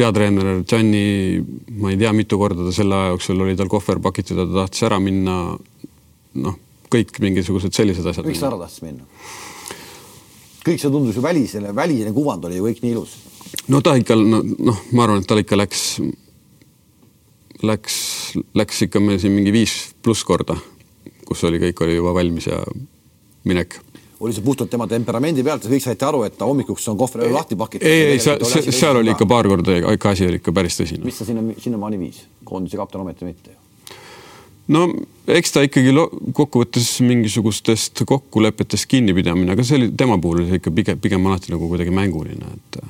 peatreener Gianni, ma ei tea, mitu korda ta selle aja jooksul oli tal kohver pakitud ja ta tahtis ära minna. noh, kõik mingisugused sellised asjad.
miks ta ära tahtis minna? kõik see tundus ju välisele, väline kuvand oli ju kõik nii ilus.
no ta ikka, noh, ma arvan, et tal ikka läks läks, läks ikka meil siin mingi viis pluss korda, kus oli, kõik oli juba valmis ja minek
oli see puhtalt tema temperamendi pealt ja kõik saite aru, et ta hommikuks on kohver lahti pakitud?
ei, ei, seal, seal oli ikka paar korda, ikka asi oli ikka päris tõsine.
mis ta sinna, sinnamaani viis, koondise kapten ometi mitte ju?
no eks ta ikkagi kokkuvõttes mingisugustest kokkulepetest kinnipidamine, aga see oli tema puhul oli ikka pigem, pigem alati nagu kuidagi mänguline, et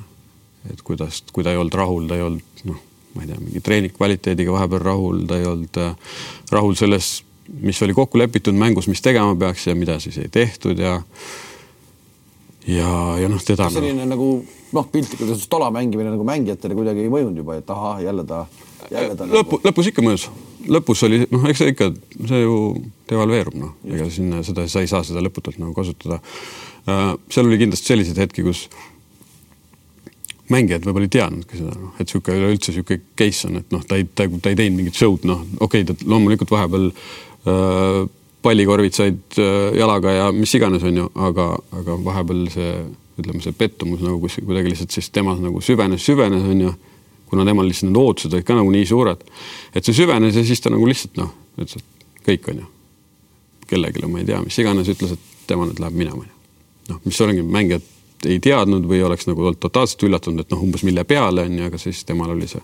et kuidas, kui ta ei olnud rahul, ta ei olnud noh ma ei tea, mingi treening kvaliteediga vahepeal rahul, ta ei olnud äh, rahul selles, mis oli kokku lepitud mängus, mis tegema peaks ja mida siis ei tehtud ja ja, ja noh, teda.
selline no, nagu noh, piltlikult öeldes tola mängimine nagu mängijatele kuidagi ei mõjunud juba, et ahah, jälle ta, jälle ta.
lõpu nagu..., lõpus ikka mõjus, lõpus oli noh, eks see ikka, see ju devalveerub noh, ega sinna seda, sa ei saa seda lõputult nagu kasutada. seal oli kindlasti selliseid hetki, kus mängijad võib-olla ei teadnudki seda, noh, et sihuke üleüldse sihuke case on, et noh, ta ei, ta, ta ei teinud mingit show'd, noh, okei okay,, ta loomulikult vahepeal äh, pallikorvid said äh, jalaga ja mis iganes, on ju, aga, aga vahepeal see, ütleme, see pettumus nagu kus kuidagi lihtsalt siis temas nagu süvenes, süvenes, on ju. kuna temal lihtsalt need ootused olid ka nagu nii suured, et see süvenes ja siis ta nagu lihtsalt noh, ütles, et kõik on ju. kellelegi, ma ei tea, mis iganes, ütles, et tema nüüd läheb minema. noh, mis oligi mängijad ei teadnud või oleks nagu olnud totaalselt üllatunud, et noh, umbes mille peale on ju, aga siis temal oli see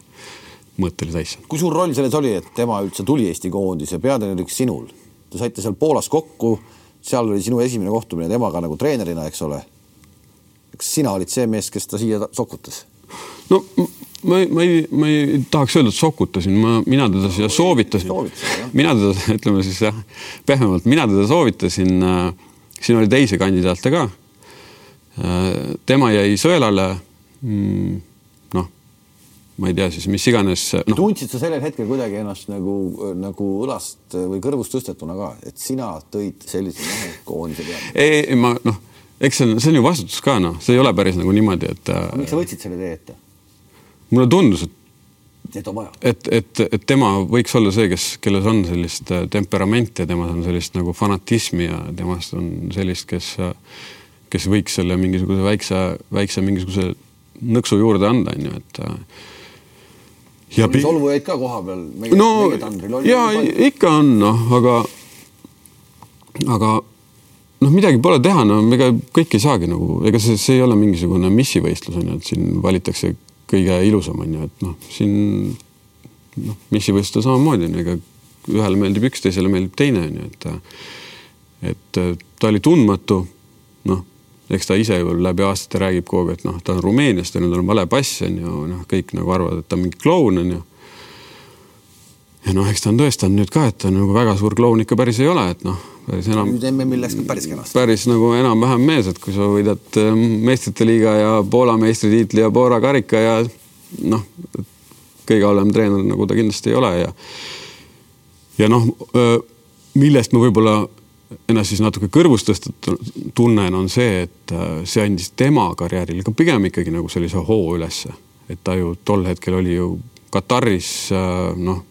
mõõt oli täis.
kui suur roll selles oli, et tema üldse tuli Eesti koondise peatreeneriks sinul? Te saite seal Poolas kokku, seal oli sinu esimene kohtumine temaga nagu treenerina, eks ole. kas sina olid see mees, kes ta siia sokutas?
no ma ei, ma ei, ma ei tahaks öelda, et sokutasin, ma, mina teda siia soovitasin, mina teda, [laughs] ütleme siis jah, pehmemalt, mina teda soovitasin äh,. siin oli teisi kandidaate ka tema jäi sõelale. Mm, noh, ma ei tea siis, mis iganes
no.. tundsid sa sellel hetkel kuidagi ennast nagu, nagu õlast või kõrvust tõstetuna ka, et sina tõid sellise mehe koondise peale?
ei, ei ma noh, eks see on, see on ju vastutus ka noh, see ei ole päris nagu niimoodi, et.
miks sa võtsid selle tee ette?
mulle tundus, et
et on vaja.
et, et, et tema võiks olla see, kes, kelles on sellist temperamenti ja temas on sellist nagu fanatismi ja temast on sellist, kes kes võiks selle mingisuguse väikse, väikse mingisuguse nõksu juurde anda, on ju, et.
Äh, ja. solvu jäid ka koha peal.
no ja ikka on noh, aga, aga noh, midagi pole teha, no ega kõik ei saagi nagu, ega see, see ei ole mingisugune missivõistlus on ju, et siin valitakse kõige ilusam on ju, et noh, siin noh, missivõistlusel samamoodi on ju, ega ühele meeldib üks, teisele meeldib teine on ju, et et ta oli tundmatu, eks ta ise ju läbi aastate räägib kogu aeg, et noh, ta on Rumeeniast ja nüüd on vale pass on ju, noh, kõik nagu arvavad, et ta on mingi kloun on ju. ja noh, eks ta on tõestanud nüüd ka, et ta nagu väga suur kloun ikka päris ei ole, et noh, päris enam.
nüüd MM-il läks ka päris kenasti.
päris nagu enam-vähem mees, et kui sa võidad ähm, meistrite liiga ja Poola meistritiitli ja Poola karika ja noh, kõige halvem treener nagu ta kindlasti ei ole ja ja noh, millest ma võib-olla ennast siis natuke kõrvust tõstetud tunnen, on see, et äh, see andis tema karjäärile ka pigem ikkagi nagu sellise hoo ülesse. et ta ju tol hetkel oli ju Kataris äh, noh,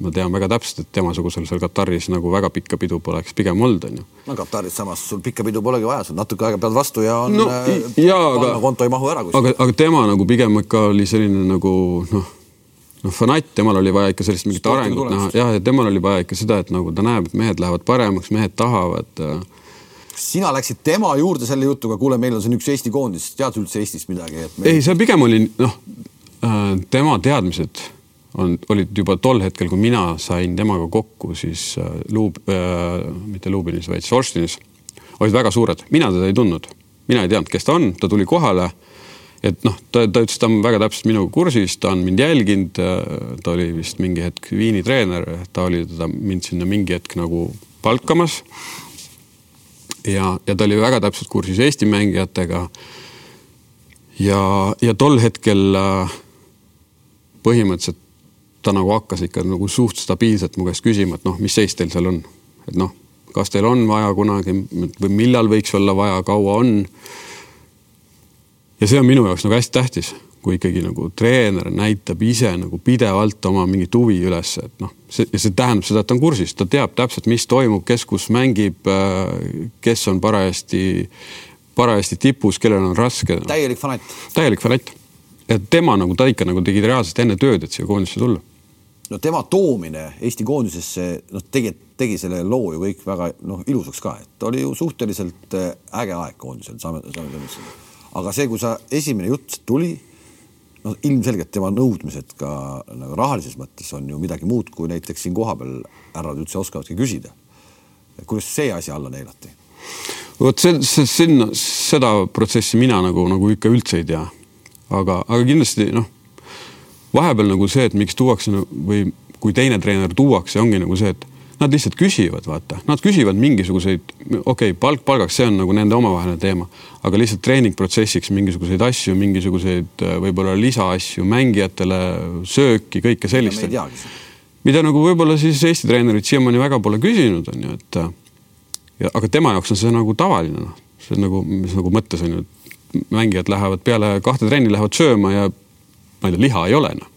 ma tean väga täpselt, et temasugusel seal Kataris nagu väga pikka pidu poleks pigem olnud, onju.
no Kataris samas sul pikka pidu polegi vaja, sul natuke aega pead vastu ja on
no,. Äh, aga,
konto ei mahu ära kuskil.
aga, aga tema nagu pigem ikka oli selline nagu noh noh, fanatt, temal oli vaja ikka sellist mingit Sporti arengut näha, jah, ja temal oli vaja ikka seda, et nagu ta näeb, et mehed lähevad paremaks, mehed tahavad.
Äh. sina läksid tema juurde selle jutuga, kuule, meil on siin üks Eesti koondis, tead sa üldse Eestist midagi?
ei, see pigem oli noh, äh, tema teadmised on, olid juba tol hetkel, kui mina sain temaga kokku, siis äh, Luub äh,, mitte Lubinis, vaid Sorstinis, olid väga suured, mina teda ei tundnud, mina ei teadnud, kes ta on, ta tuli kohale et noh, ta, ta ütles, ta on väga täpselt minuga kursis, ta on mind jälginud, ta oli vist mingi hetk Viini treener, ta oli teda mind sinna mingi hetk nagu palkamas. ja, ja ta oli väga täpselt kursis Eesti mängijatega. ja, ja tol hetkel äh, põhimõtteliselt ta nagu hakkas ikka nagu suht stabiilselt mu käest küsima, et noh, mis seis teil seal on, et noh, kas teil on vaja kunagi või millal võiks olla vaja, kaua on ja see on minu jaoks nagu hästi tähtis, kui ikkagi nagu treener näitab ise nagu pidevalt oma mingit huvi üles, et noh, see, ja see tähendab seda, et ta on kursis, ta teab täpselt, mis toimub, kes kus mängib, kes on parajasti, parajasti tipus, kellel on raske.
täielik fanatt.
täielik fanatt. et tema nagu, ta ikka nagu tegi reaalselt enne tööd, et siia koondisse tulla
no tema toomine Eesti koondisesse, noh, tegi, tegi selle loo ju kõik väga noh, ilusaks ka, et oli ju suhteliselt äh, äge aeg koondisel, saame, saame tunnistada aga see, kui sa esimene jutt tuli, noh, ilmselgelt tema nõudmised ka nagu rahalises mõttes on ju midagi muud, kui näiteks siin kohapeal härrad üldse oskavadki küsida. kuidas see asi alla neelati?
vot see, see sinna, seda protsessi mina nagu, nagu ikka üldse ei tea. aga, aga kindlasti noh, vahepeal nagu see, et miks tuuakse või kui teine treener tuuakse, ongi nagu see, et nad lihtsalt küsivad, vaata, nad küsivad mingisuguseid, okei okay,, palk palgaks, see on nagu nende omavaheline teema, aga lihtsalt treeningprotsessiks mingisuguseid asju, mingisuguseid äh, võib-olla lisaasju mängijatele, sööki, kõike sellist. mida nagu võib-olla siis Eesti treenerid siiamaani väga pole küsinud, on ju, et ja aga tema jaoks on see nagu tavaline, noh, see on nagu, mis nagu mõttes on ju, et mängijad lähevad peale kahte trenni, lähevad sööma ja ma ei tea, liha ei ole, noh.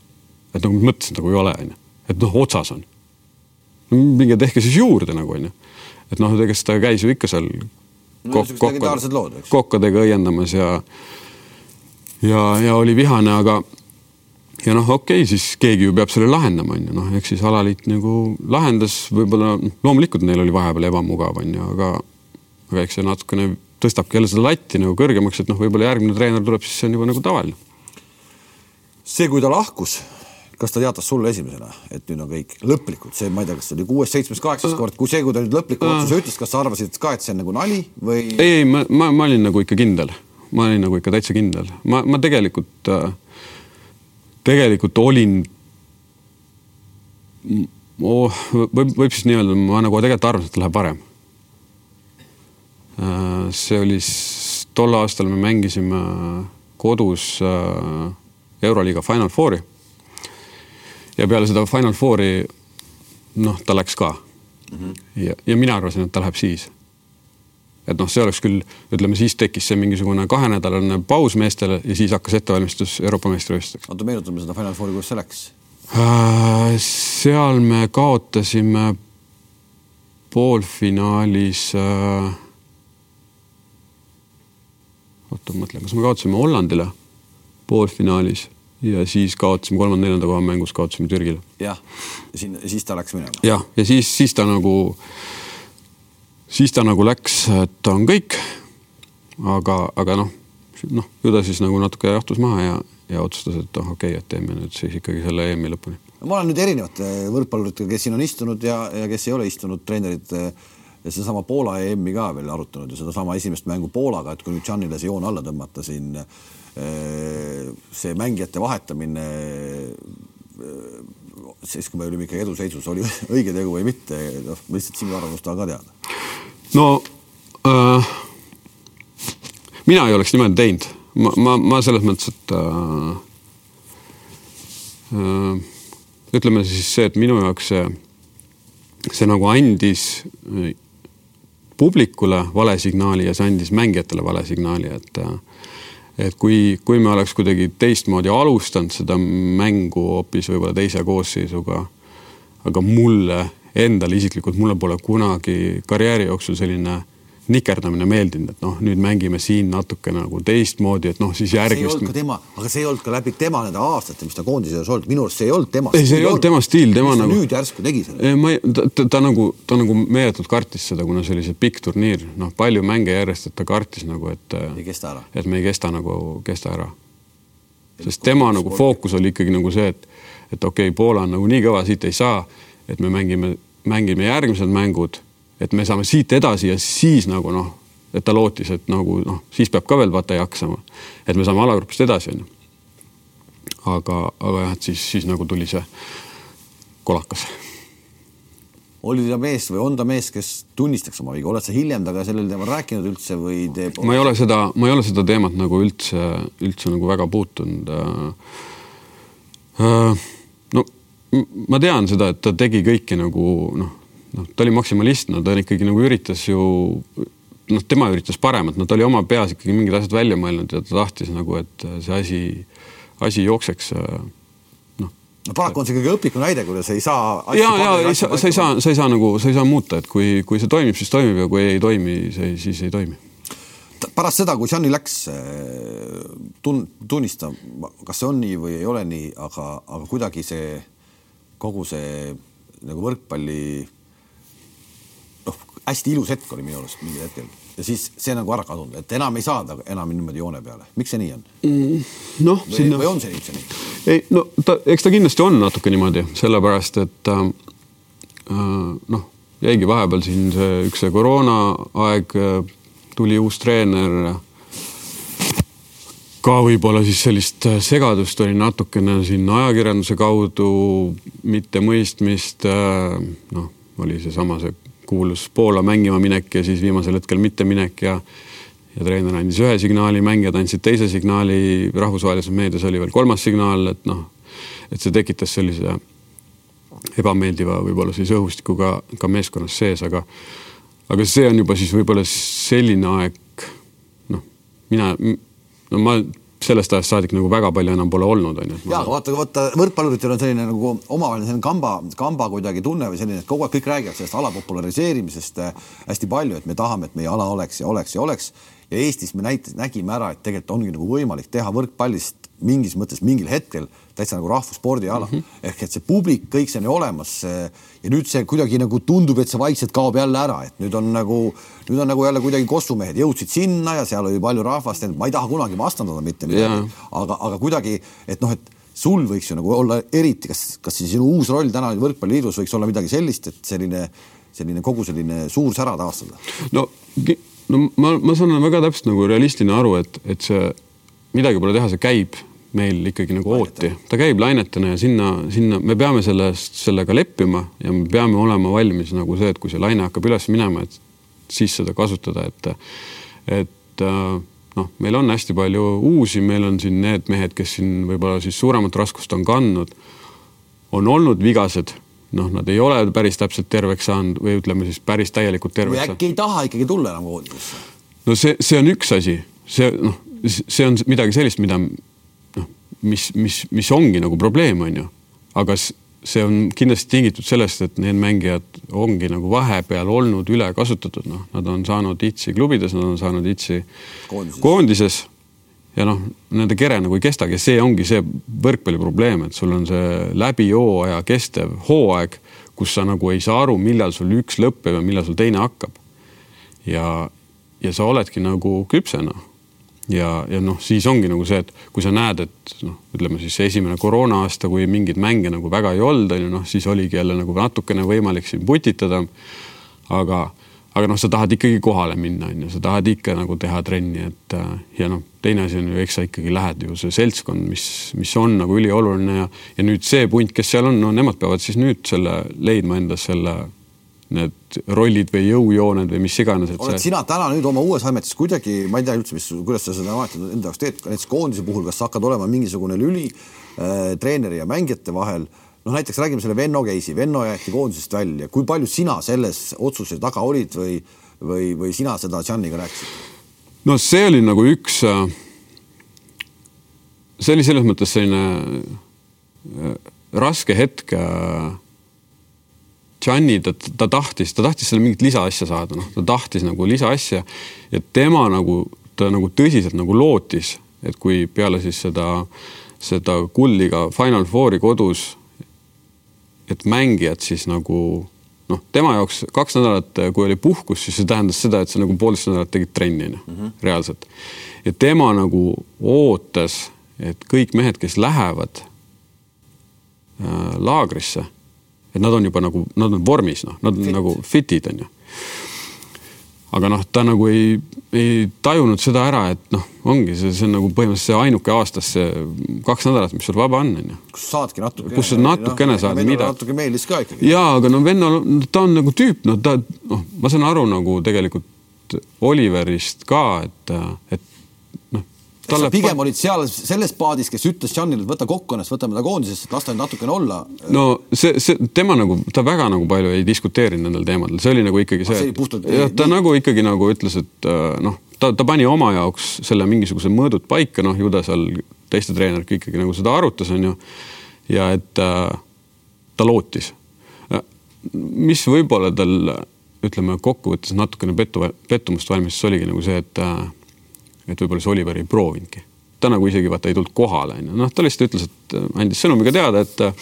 et nagu mõttes nagu ei ole, on ju, et noh, otsas on. Minge tehke siis juurde nagu on ju, et noh, ega ta käis ju ikka seal
no, kokkade,
kokkadega õiendamas ja ja, ja oli vihane, aga ja noh, okei okay,, siis keegi ju peab selle lahendama, on ju, noh, eks siis alaliit nagu lahendas, võib-olla noh, loomulikult neil oli vahepeal ebamugav, on ju, aga aga eks see natukene tõstabki jälle seda latti nagu kõrgemaks, et noh, võib-olla järgmine treener tuleb, siis see on juba nagu tavaline.
see, kui ta lahkus, kas ta teatas sulle esimesena, et nüüd on kõik lõplikult, see, ma ei tea, kas see oli kuues, seitsmes, kaheksas kord, kui see, kui ta nüüd lõpliku otsuse ütles, kas sa arvasid ka, et see on nagu nali või?
ei, ei, ma, ma, ma olin nagu ikka kindel, ma olin nagu ikka täitsa kindel, ma, ma tegelikult äh, tegelikult olin oh,, võib, võib siis nii öelda, ma nagu tegelikult arvasin, et läheb varem. Äh, see oli, tol aastal me mängisime kodus äh, Euroliiga Final Fouri. Ja peale seda Final Fouri, noh, ta läks ka mm. -hmm. ja, ja mina arvasin, et ta läheb siis et noh, see oleks küll, ütleme siis tekkis see mingisugune kahenädalane paus meestele ja siis hakkas ettevalmistus Euroopa meistrivõistlusteks.
oota, meenutame seda Final Fouri, kuidas see läks
äh,? seal me kaotasime poolfinaalis äh.... oota, ma mõtlen, kas me kaotasime Hollandile poolfinaalis ja siis kaotasime kolmanda-neljanda koha mängus, kaotasime Türgile.
jah, ja siin, siis ta läks minema.
jah, ja siis, siis ta nagu siis ta nagu läks, et on kõik. aga, aga noh, noh, ju ta siis nagu natuke jahtus maha ja, ja otsustas, et oh okei okay,, et teeme nüüd siis ikkagi selle EM-i lõpuni.
ma olen nüüd erinevate võrkpalluritega, kes siin on istunud ja, ja kes ei ole istunud, treenerid ja sedasama Poola EM-i ka veel arutanud ja sedasama esimest mängu Poolaga, et kui nüüd Janile see joon alla tõmmata siin see mängijate vahetamine siis, kui me olime ikkagi eduseisus, oli [laughs] õige tegu või mitte, noh, lihtsalt sinu arvamust tahan ka teada.
no äh, mina ei oleks niimoodi teinud, ma, ma, ma selles mõttes, et äh, äh, ütleme siis see, et minu jaoks see, see nagu andis äh, publikule vale signaali ja see andis mängijatele vale signaali, et äh, et kui, kui me oleks kuidagi teistmoodi alustanud seda mängu hoopis võib-olla teise koosseisuga, aga mulle endale isiklikult, mulle pole kunagi karjääri jooksul selline nikerdamine meeldinud, et noh, nüüd mängime siin natuke nagu teistmoodi, et noh, siis järgmist.
see ei olnud ka tema, aga see ei olnud ka läbi tema nende aastate, mis ta koondises olnud, minu arust see ei olnud tema.
ei, see ei olnud tema stiil, tema nagu.
nüüd järsku tegi selle.
ma ei, ta, ta, ta nagu, ta nagu meeletult kartis seda, kuna see oli see pikk turniir, noh, palju mänge järjest, et ta kartis nagu, et.
ei kesta ära.
et me ei kesta nagu, kesta ära. sest tema nagu fookus oli ikkagi nagu see, et, et okei okay,, Poola on nagu nii kõva, siit ei saa, et me mängime, mängime järgmised mängud et me saame siit edasi ja siis nagu noh, et ta lootis, et nagu noh, siis peab ka veel vaata jaksama, et me saame alagrupist edasi onju. aga, aga jah, et siis, siis nagu tuli see kolakas.
oli ta mees või on ta mees, kes tunnistaks oma viga, oled sa hiljem temaga sellel teemal rääkinud üldse või teeb?
ma ei ole seda, ma ei ole seda teemat nagu üldse, üldse nagu väga puutunud äh,. Äh, no ma tean seda, et ta tegi kõike nagu noh noh, ta oli maksimalist, no ta ikkagi nagu üritas ju noh, tema üritas paremat, no ta oli oma peas ikkagi mingid asjad välja mõelnud ja ta tahtis nagu, et see asi, asi jookseks noh.
no paraku on see kõige õplikum näide, kuidas ei saa.
ja, ja ei saa, sa ei saa, sa ei saa nagu, sa ei saa muuta, et kui, kui see toimib, siis toimib ja kui ei toimi, see siis ei toimi.
pärast seda, kui Žani läks tun-, tunnista, kas see on nii või ei ole nii, aga, aga kuidagi see kogu see nagu võrkpalli hästi ilus hetk oli minu arust mingil hetkel ja siis see nagu ära kadunud, et enam ei saada enam niimoodi joone peale. miks see nii on
mm,? noh,
sinna. või on see üldse nii?
ei, no ta, eks ta kindlasti on natuke niimoodi, sellepärast et äh, äh, noh, jäigi vahepeal siin see üks see koroonaaeg äh,, tuli uus treener. ka võib-olla siis sellist segadust oli natukene siin ajakirjanduse kaudu, mittemõistmist äh,. noh, oli seesama see kuulus Poola mängima minek ja siis viimasel hetkel mitteminek ja ja treener andis ühe signaali, mängijad andsid teise signaali, rahvusvahelises meedias oli veel kolmas signaal, et noh, et see tekitas sellise ebameeldiva võib-olla siis õhustikuga ka meeskonnas sees, aga aga see on juba siis võib-olla selline aeg, noh, mina, no ma sellest ajast saadik nagu väga palju enam pole olnud, on ju.
ja aga vaata, vaata võrkpalluritel on selline nagu omavaheline selline kamba, kamba kuidagi tunne või selline, et kogu aeg kõik räägivad sellest ala populariseerimisest äh, hästi palju, et me tahame, et meie ala oleks ja oleks ja oleks. ja Eestis me näitas, nägime ära, et tegelikult ongi nagu võimalik teha võrkpallist mingis mõttes mingil hetkel täitsa nagu rahvusspordiala mm -hmm. ehk et see publik, kõik see on ju olemas. ja nüüd see kuidagi nagu tundub, et see vaikselt kaob jälle ära, et nüüd on nagu, nüüd on nagu jälle kuidagi kossumehed jõudsid sinna ja seal oli palju rahvast, ma ei taha kunagi vastandada mitte midagi, aga, aga kuidagi, et noh, et sul võiks ju nagu olla eriti, kas, kas siis sinu uus roll täna võrkpalliliidus võiks olla midagi sellist, et selline, selline kogu selline suur sära taastada?
no, no ma, ma saan väga täpselt nagu realistina aru, et, et see midagi pole teha, see käib meil ikkagi nagu ooti, ta käib lainetena ja sinna, sinna me peame sellest, sellega leppima ja me peame olema valmis nagu see, et kui see laine hakkab üles minema, et siis seda kasutada, et, et noh, meil on hästi palju uusi, meil on siin need mehed, kes siin võib-olla siis suuremat raskust on kandnud, on olnud vigased noh, nad ei ole päris täpselt terveks saanud või ütleme siis päris täielikult terveks
saanud. äkki ei taha ikkagi tulla enam koondisesse?
no see, see on üks asi, see noh, see on midagi sellist, mida mis, mis, mis ongi nagu probleem, on ju. aga see on kindlasti tingitud sellest, et need mängijad ongi nagu vahepeal olnud ülekasutatud, noh, nad on saanud itsi klubides, nad on saanud itsi koondises, koondises. Ja noh, nende kere nagu ei kestagi. See ongi see võrkpalli probleem, et sul on see läbi hooaja kestev hooaeg, kus sa nagu ei saa aru, millal sul üks lõpeb ja millal sul teine hakkab. ja, ja sa oledki nagu küpsena ja, ja noh, siis ongi nagu see, et kui sa näed, et noh, ütleme siis see esimene koroona aasta, kui mingeid mänge nagu väga ei olnud, on ju noh, siis oligi jälle nagu natukene võimalik siin putitada. aga, aga noh, sa tahad ikkagi kohale minna, on ju, sa tahad ikka nagu teha trenni, et äh, ja noh, teine asi on ju, eks sa ikkagi lähed ju see seltskond, mis, mis on nagu ülioluline ja, ja nüüd see punt, kes seal on, no nemad peavad siis nüüd selle leidma endas selle need rollid või jõujooned või mis iganes.
oled sina täna nüüd oma uues ametis kuidagi, ma ei tea üldse, mis, kuidas sa seda alati enda jaoks teed, näiteks koondise puhul, kas sa hakkad olema mingisugune lüli äh, treeneri ja mängijate vahel? noh, näiteks räägime selle Venno case'i, Venno jäeti koondisest välja, kui palju sina selles otsuse taga olid või, või, või sina seda Janiga rääkisid?
no see oli nagu üks, äh, see oli selles mõttes selline äh, raske hetk äh, Gianni, ta, ta tahtis, ta tahtis selle mingit lisaasja saada, noh, ta tahtis nagu lisaasja ja tema nagu, ta nagu tõsiselt nagu lootis, et kui peale siis seda, seda Kulliga Final Fouri kodus, et mängijad siis nagu noh, tema jaoks kaks nädalat, kui oli puhkus, siis see tähendas seda, et sa nagu poolteist nädalat tegid trenni, mm -hmm., reaalselt. ja tema nagu ootas, et kõik mehed, kes lähevad äh, laagrisse et nad on juba nagu, nad on vormis, noh, nad on Fit. nagu fit'id on ju. aga noh, ta nagu ei, ei tajunud seda ära, et noh, ongi see, see on nagu põhimõtteliselt see ainuke aastas see kaks nädalat, mis sul vaba on, on ju.
kus saadki natukene.
kus sa natukene no, saad midagi.
natuke meeldis ka ikkagi.
ja, aga no vennal, ta on nagu tüüp, no ta, noh, ma saan aru nagu tegelikult Oliverist ka, et, et
Talle... pigem olid seal selles paadis, kes ütles Janile, et võta kokku ennast, võtame ta koondisesse, las ta nüüd natukene olla.
no see, see tema nagu, ta väga nagu palju ei diskuteerinud nendel teemadel, see oli nagu ikkagi see, see, puhtalt, jah, ta nii... nagu ikkagi nagu ütles, et äh, noh, ta, ta pani oma jaoks selle mingisuguse mõõdud paika, noh, ju ta seal teiste treeneritega ikkagi nagu seda arutas, on ju. ja et äh, ta lootis. Äh, mis võib-olla tal ütleme kokkuvõttes natukene pettu, pettumust valmistas, oligi nagu see, et äh, et võib-olla see Oliver ei proovinudki. ta nagu isegi vaata ei tulnud kohale, onju, noh, ta lihtsalt ütles, et äh, andis sõnumiga teada, et.
Äh,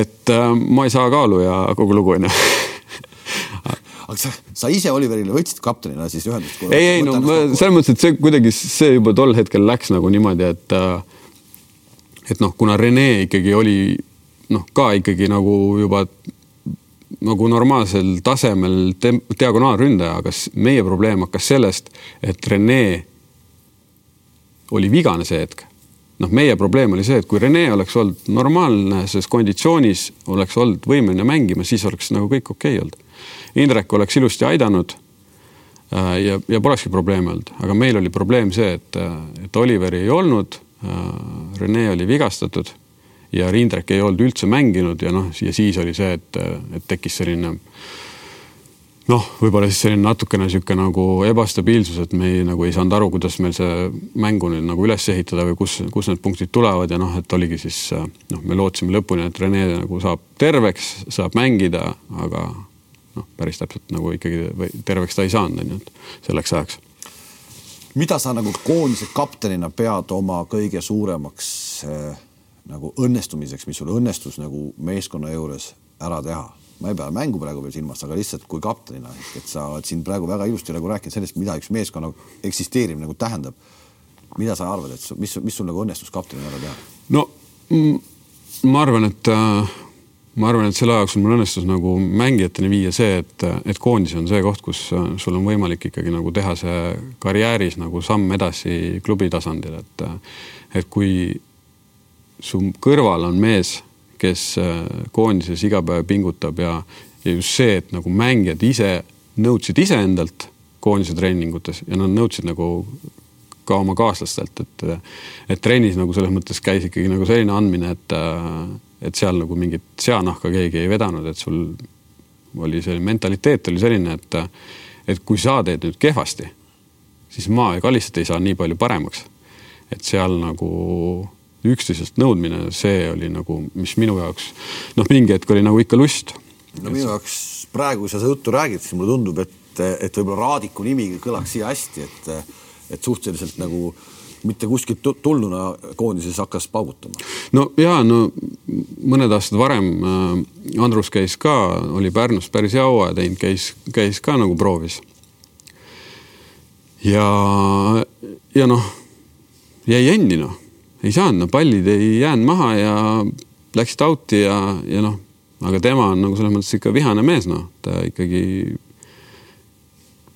et äh, ma ei saa kaalu ja kogu lugu, onju [laughs]
aga sa, sa ise Oliverile võtsid kaptenina siis ühendust?
ei, ei no selles mõttes, et see kuidagi, see juba tol hetkel läks nagu niimoodi, et et noh, kuna Rene ikkagi oli noh, ka ikkagi nagu juba nagu normaalsel tasemel diagonaalründaja, aga meie probleem hakkas sellest, et Rene oli vigane see hetk. noh, meie probleem oli see, et kui Rene oleks olnud normaalses konditsioonis, oleks olnud võimeline mängima, siis oleks nagu kõik okei okay olnud. Indrek oleks ilusti aidanud äh, ja, ja polekski probleeme olnud, aga meil oli probleem see, et, äh, et Oliveri ei olnud, äh, Rene oli vigastatud ja Rindrek ei olnud üldse mänginud ja noh, ja siis oli see, et, et tekkis selline noh, võib-olla siis selline natukene niisugune nagu ebastabiilsus, et me ei, nagu ei saanud aru, kuidas meil see mängu nüüd nagu üles ehitada või kus, kus need punktid tulevad ja noh, et oligi siis noh, me lootsime lõpuni, et Rene nagu saab terveks, saab mängida, aga noh, päris täpselt nagu ikkagi või terveks ta ei saanud, on ju, et selleks ajaks.
mida sa nagu koondise kaptenina pead oma kõige suuremaks äh, nagu õnnestumiseks, mis sul õnnestus nagu meeskonna juures ära teha? ma ei pea mängu praegu veel silmas, aga lihtsalt kui kaptenina, et sa oled siin praegu väga ilusti nagu rääkinud sellest, mida üks meeskonna eksisteerimine nagu tähendab. mida sa arvad, et mis, mis sul nagu õnnestus kaptenina ära teha?
no ma arvan, et äh, ma arvan, et selle aja jooksul mul õnnestus nagu mängijateni viia see, et, et koondis on see koht, kus äh, sul on võimalik ikkagi nagu teha see karjääris nagu samm edasi klubi tasandil, et äh, et kui su kõrval on mees kes äh, koondises iga päev pingutab ja, ja just see, et nagu mängijad ise nõudsid iseendalt koondise treeningutes ja nad nõudsid nagu ka oma kaaslastelt, et et trennis nagu selles mõttes käis ikkagi nagu selline andmine, et et seal nagu mingit seanahka keegi ei vedanud, et sul oli selline mentaliteet oli selline, et et kui sa teed nüüd kehvasti, siis ma ega lihtsalt ei saa nii palju paremaks. et seal nagu üksteisest nõudmine, see oli nagu, mis minu jaoks noh, mingi hetk oli nagu ikka lust.
no minu jaoks praegu, kui sa seda juttu räägid, siis mulle tundub, et, et võib-olla Raadiku nimi kõlaks siia hästi, et, et suhteliselt nagu mitte kuskilt tulnuna koondises hakkas paugutama.
no ja no mõned aastad varem äh, Andrus käis ka, oli Pärnus päris hea hooaja teinud, käis, käis ka nagu proovis. ja, ja noh, jäi jänni noh ei saanud, no pallid ei jäänud maha ja läksid out'i ja, ja noh, aga tema on nagu selles mõttes ikka vihane mees, noh, ta ikkagi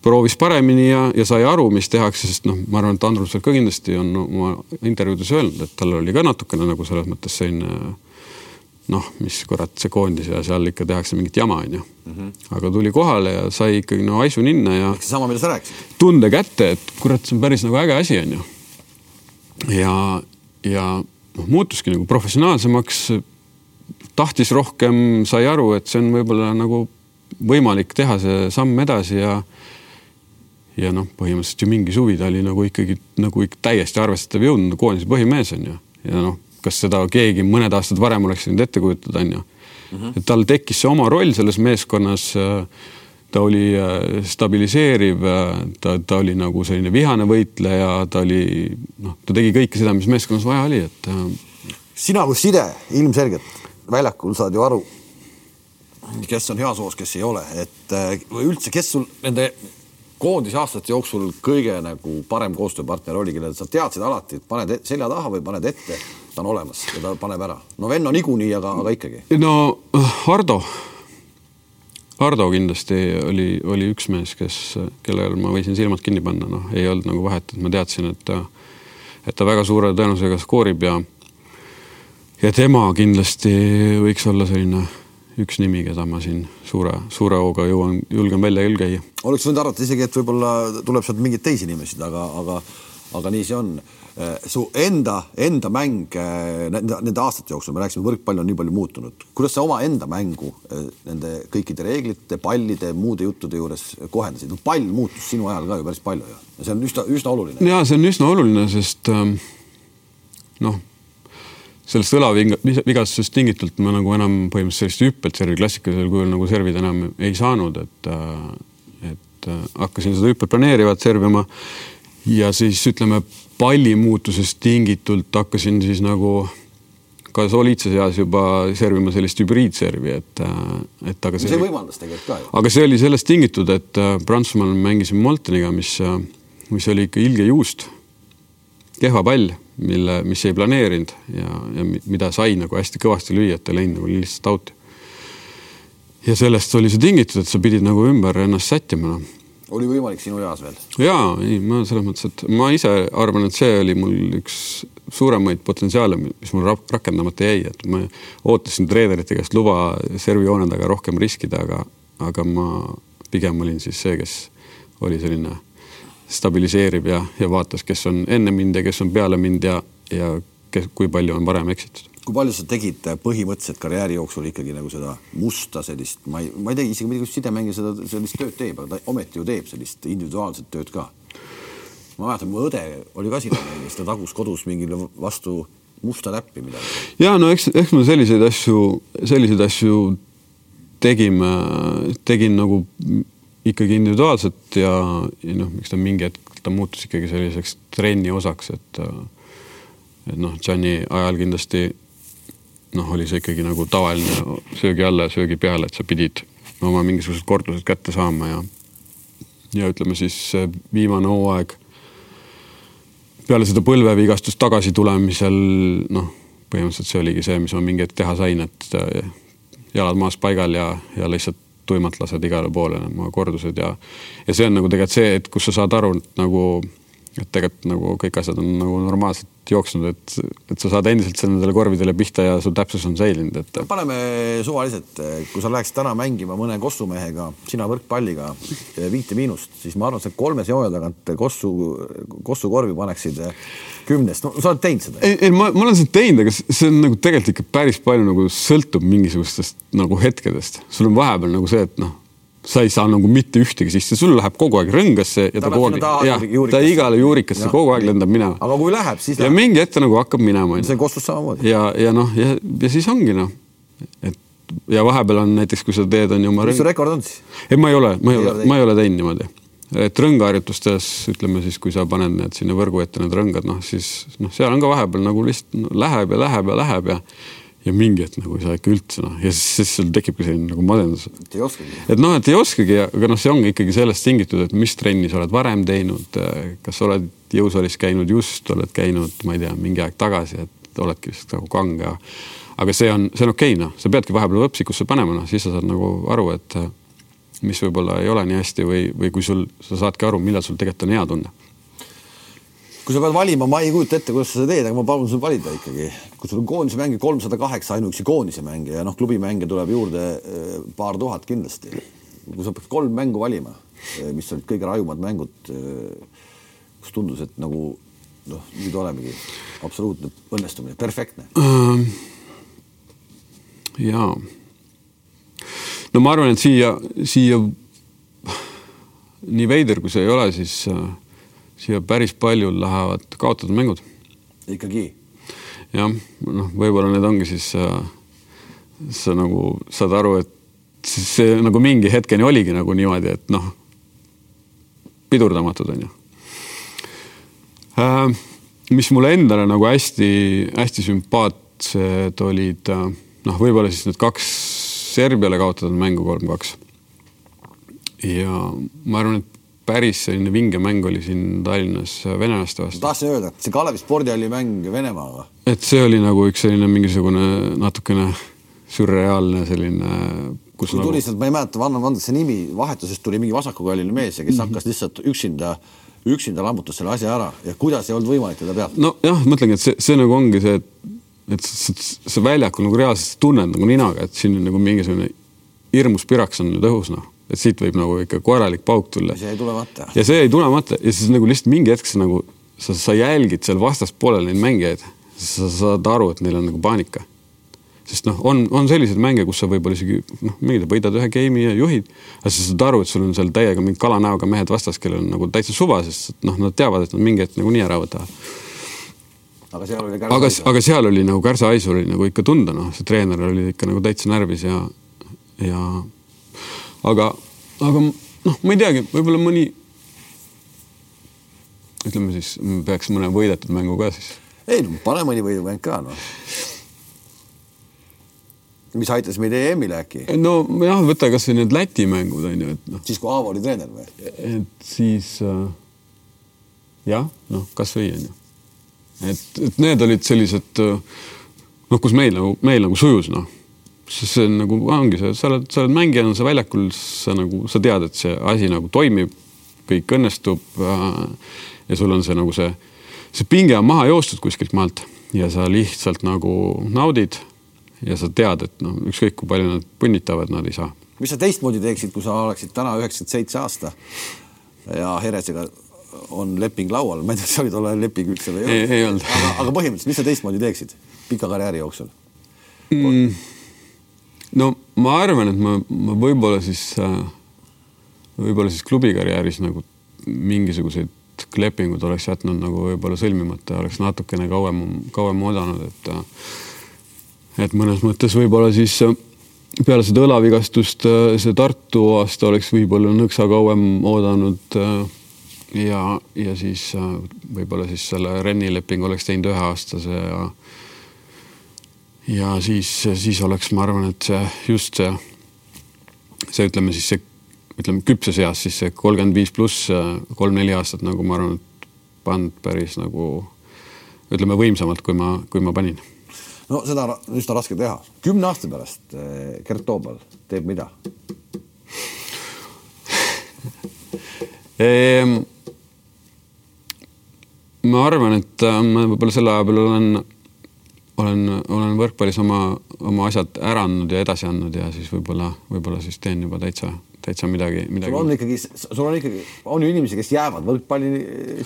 proovis paremini ja, ja sai aru, mis tehakse, sest noh, ma arvan, et Andrus ka kindlasti on oma intervjuudes öelnud, et tal oli ka natukene nagu selles mõttes selline noh, mis kurat, see koondis ja seal ikka tehakse mingit jama, onju. Mhm. aga tuli kohale ja sai ikkagi no haisu ninna ja.
seesama, mida sa rääkisid.
tunde kätte, et kurat, see on päris nagu äge asi, onju. ja, ja noh, muutuski nagu professionaalsemaks, tahtis rohkem, sai aru, et see on võib-olla nagu võimalik teha see samm edasi ja ja noh, põhimõtteliselt ju mingi suvi ta oli nagu ikkagi nagu ikka täiesti arvestatav jõudnud koondise põhimees on ju ja noh, kas seda keegi mõned aastad varem oleks võinud ette kujutada, on ju. Mhm. et tal tekkis see oma roll selles meeskonnas äh, ta oli äh, stabiliseeriv, äh, ta, ta oli nagu selline vihane võitleja, ta oli noh, ta tegi kõike seda, mis meeskonnas vaja oli, et.
Äh, sina kui side ilmselgelt väljakul saad ju aru, kes on heas hoos, kes ei ole, et või üldse, kes sul nende koondise aastate jooksul kõige nagu parem koostööpartner oli, kellele sa teadsid alati, et paned e-, selja taha või paned ette, ta on olemas ja ta paneb ära. no Venno niikuinii, aga, aga ikkagi.
no Hardo Hardo kindlasti oli, oli üks mees, kes, kellel ma võisin silmad kinni panna, noh, ei olnud nagu vahet, et ma teadsin, et ta, et ta väga suure tõenäosusega skoorib ja ja tema kindlasti võiks olla selline üks nimi, keda ma siin suure, suure hooga jõuan, julgen välja küll käia.
oleks võinud arvata isegi, et võib-olla tuleb sealt mingeid teisi nimesid, aga, aga, aga nii see on su enda, enda mäng äh, nende, nende aastate jooksul, me rääkisime, võrkpall on nii palju muutunud, kuidas sa omaenda mängu äh, nende kõikide reeglite, pallide, muude juttude juures kohendasid? pall muutus sinu ajal ka ju päris palju ju ja see on üsna, üsna oluline.
ja see on üsna oluline, sest ähm, noh, sellest õlavigastusest tingitult ma nagu enam põhimõtteliselt sellist hüppelt servi klassikalisel kujul nagu servida enam ei saanud, et, et hakkasin seda hüppet planeerivat servima ja siis ütleme palli muutusest tingitult hakkasin siis nagu ka soliidses eas juba servima sellist hübriidservi, et, et aga
see, see võimaldas tegelikult ka
aga see oli sellest tingitud, et äh, Prantsusmaal mängisime Molteniga, mis, äh, mis oli ikka ilge juust, kehva pall, mille, mis ei planeerinud ja, ja mida sai nagu hästi kõvasti lüüa, et ei läinud nagu lihtsalt out'i. ja sellest oli see tingitud, et sa pidid nagu ümber ennast sättima noh
oli võimalik sinu eas veel?
ja ei, ma selles mõttes, et ma ise arvan, et see oli mul üks suuremaid potentsiaale, mis mul rakendamata jäi, et ma ootasin treenerite käest luba servijoone taga rohkem riskida, aga, aga ma pigem olin siis see, kes oli selline stabiliseeriv ja, ja vaatas, kes on enne mind ja kes on peale mind ja, ja kes, kui palju on varem eksitud
kui palju sa tegid põhimõtteliselt karjääri jooksul ikkagi nagu seda musta sellist, ma ei, ma ei tea isegi, kuidas sidemängija seda sellist tööd teeb, aga ta ometi ju teeb sellist individuaalset tööd ka. ma mäletan, mu õde oli ka sidemängija, siis ta tagus kodus mingile vastu musta näppi midagi.
ja no eks, eks me selliseid asju, selliseid asju tegime, tegin nagu ikkagi individuaalselt ja, ja noh, miks ta mingi hetk ta muutus ikkagi selliseks trenni osaks, et et noh, Gianni ajal kindlasti noh, oli see ikkagi nagu tavaline söögi alla ja söögi peale, et sa pidid oma mingisugused kordused kätte saama ja ja ütleme siis viimane hooaeg peale seda põlvevigastust tagasi tulemisel noh, põhimõtteliselt see oligi see, mis ma mingi hetk teha sain, et äh, jalad maas paigal ja, ja lihtsalt tuimalt lased igale poole oma kordused ja ja see on nagu tegelikult see, et kus sa saad aru, et nagu et tegelikult nagu kõik asjad on nagu normaalselt jooksnud, et, et sa saad endiselt nendele korvidele pihta ja su täpsus on säilinud, et.
paneme suvaliselt, kui sa läheksid täna mängima mõne Kossu mehega, sina võrkpalliga viite miinust, siis ma arvan, et sa kolmes joone tagant Kossu, Kossu korvi paneksid kümnest, no sa oled teinud seda?
ei, ei ma, ma olen seda teinud, aga see on nagu tegelikult ikka päris palju nagu sõltub mingisugustest nagu hetkedest, sul on vahepeal nagu see, et noh sa ei saa nagu mitte ühtegi sisse, sul läheb kogu aeg rõngasse ja ta, ta kogu aeg, jah, ta igale juurikasse ja. kogu aeg lendab minema.
aga kui läheb, siis
ja läheb. mingi hetk ta nagu hakkab minema.
see on Kossus samamoodi.
ja, ja noh, ja, ja siis ongi noh, et ja vahepeal on näiteks, kui sa teed, on ju oma.
mis su rekord on siis?
ei, ma ei ole, ma ei ole, ma ei ole teinud niimoodi. et rõngaharjutustes ütleme siis, kui sa paned need sinna võrgu ette, need rõngad, noh siis noh, seal on ka vahepeal nagu lihtsalt no, läheb ja läheb ja läheb ja ja mingi hetk nagu ei saa ikka üldse noh, ja siis, siis sul tekibki selline nagu masendus.
et ei oskagi.
et noh, et ei oskagi, aga noh, see ongi ikkagi sellest tingitud, et mis trenni sa oled varem teinud, kas oled jõusaalis käinud just, oled käinud, ma ei tea, mingi aeg tagasi, et oledki lihtsalt nagu kange. aga see on, see on okei okay,, noh, sa peadki vahepeal võpsikusse panema, noh, siis sa saad nagu aru, et mis võib-olla ei ole nii hästi või, või kui sul, sa saadki aru, millal sul tegelikult on hea tunne
kui sa pead valima, ma ei kujuta ette, kuidas sa seda teed, aga ma palun sul valida ikkagi. kui sul on koondise mänge kolmsada kaheksa ainuüksi koondise mänge ja noh, klubimänge tuleb juurde eh, paar tuhat kindlasti. kui sa pead kolm mängu valima, eh, mis olid kõige rajumad mängud, eh, kus tundus, et nagu noh, nüüd olemegi absoluutne õnnestumine, perfektne
ähm,. ja no ma arvan, et siia, siia nii veider, kui see ei ole, siis äh, siia päris palju lähevad kaotatud mängud.
ikkagi?
jah, noh, võib-olla need ongi siis äh, sa nagu saad aru, et see nagu mingi hetkeni oligi nagu niimoodi, et noh, pidurdamatud on ju äh,. mis mulle endale nagu hästi-hästi sümpaatsed olid äh, noh, võib-olla siis need kaks Serbiale kaotatud mängu kolm-kaks. ja ma arvan, et päris selline vinge mäng oli siin Tallinnas venelaste vastu.
tahtsin öelda, see Kalevi spordihalli mäng Venemaaga.
et see oli nagu üks selline mingisugune natukene sürreaalne selline.
kui nagu... tuli sealt, ma ei mäleta, anna andeks see nimi, vahetusest tuli mingi vasakukalline mees ja kes mm -hmm. hakkas lihtsalt üksinda üksinda lammutas selle asja ära ja kuidas ei olnud võimalik teda peatada?
nojah, mõtlengi, et see, see nagu ongi see, et, et sa väljakul nagu reaalselt tunned nagu ninaga, et siin on nagu mingisugune hirmus piraks on nüüd õhus, noh et siit võib nagu ikka korralik pauk tulla.
see jäi tulemata.
ja see jäi tulemata ja siis nagu lihtsalt mingi hetk sa nagu, sa, sa jälgid seal vastaspoolel neid mängijaid, sa saad aru, et neil on nagu paanika. sest noh, on, on selliseid mänge, kus sa võib-olla isegi noh, mingi võidad ühe game'i ja juhid, aga sa saad aru, et sul on seal täiega mingi kalanäoga mehed vastas, kellel on nagu täitsa suva, sest noh, nad teavad, et nad mingi hetk nagunii ära võtavad
aga seal oli Kärsa
aga, aga seal oli nagu Kärsa Aisu oli nagu ikka tunda, noh, see treener oli ikka nagu täitsa närvis ja, ja aga, aga noh, ma ei teagi, võib-olla mõni, ütleme siis, peaks mõne võidetud mängu ka siis.
ei no pane mõni võidumäng ka noh. mis aitas meid EM-ile äkki?
nojah, võta kasvõi need Läti mängud on ju, et noh.
siis kui Aavo oli treener või?
et siis äh, jah, noh, kasvõi on ju. et, et need olid sellised äh, noh, kus meil nagu, meil nagu sujus noh sest see on nagu ongi see, sa oled, sa oled mängijana, sa väljakul, sa nagu, sa tead, et see asi nagu toimib, kõik õnnestub. Äh, ja sul on see nagu see, see pinge on maha joostud kuskilt maalt ja sa lihtsalt nagu naudid. ja sa tead, et noh, ükskõik kui palju nad punnitavad, nad ei saa.
mis sa teistmoodi teeksid, kui sa oleksid täna üheksakümmend seitse aasta ja Heresega on leping laual, ma ei tea, kas oli tollal leping üldse või
ei, ei olnud.
aga, aga põhimõtteliselt, mis sa teistmoodi teeksid pika karjääri jooksul?
mm,? No ma arvan, et ma, ma võib-olla siis, võib-olla siis klubikarjääris nagu mingisuguseid lepingud oleks jätnud nagu võib-olla sõlmimata ja oleks natukene kauem, kauem oodanud, et et mõnes mõttes võib-olla siis peale seda õlavigastust see Tartu aasta oleks võib-olla nõksa kauem oodanud ja, ja siis võib-olla siis selle Renni lepingu oleks teinud üheaastase ja ja siis, siis oleks, ma arvan, et see just see, see ütleme siis see, ütleme küpses eas siis see kolmkümmend viis pluss kolm-neli aastat nagu ma arvan, et pannud päris nagu ütleme võimsamalt, kui ma, kui ma panin.
no seda on üsna raske teha. kümne aasta pärast eh, Gert Toobal teeb mida
ehm,? ma arvan, et äh, ma võib-olla selle aja peal olen olen, olen võrkpallis oma, oma asjad ära andnud ja edasi andnud ja siis võib-olla, võib-olla siis teen juba täitsa, täitsa midagi, midagi.
sul on ikkagi, sul on ikkagi, on ju inimesi, kes jäävad võrkpalli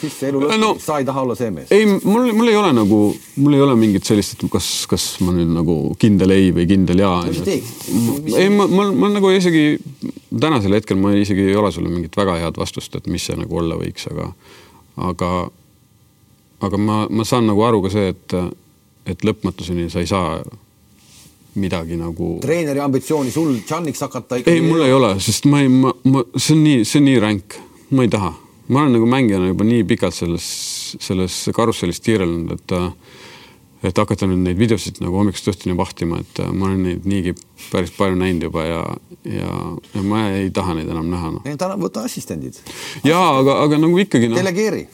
sisse elu lõpuni no,, sa ei taha olla see mees?
ei, mul, mul ei ole nagu, mul ei ole mingit sellist, et kas, kas ma nüüd nagu kindel ei või kindel jaa.
mis sa teeksid?
ei, ma, ma, ma nagu isegi tänasel hetkel ma isegi ei ole sulle mingit väga head vastust, et mis see nagu olla võiks, aga, aga, aga ma, ma saan nagu aru ka see, et et lõpmatuseni sa ei saa midagi nagu.
treeneri ambitsiooni sul Džanniks hakata ikkagi.
ei, mul ei ole, sest ma ei, ma, ma, see on nii, see on nii ränk, ma ei taha. ma olen nagu mängijana juba nii pikalt selles, selles karussellis tiirelnud, et et hakata nüüd neid videosid nagu hommikust õhtuni vahtima, et ma olen neid niigi päris palju näinud juba ja, ja, ja ma ei taha neid enam näha no..
võta assistendid.
ja aga, aga nagu ikkagi
no,. delegeeri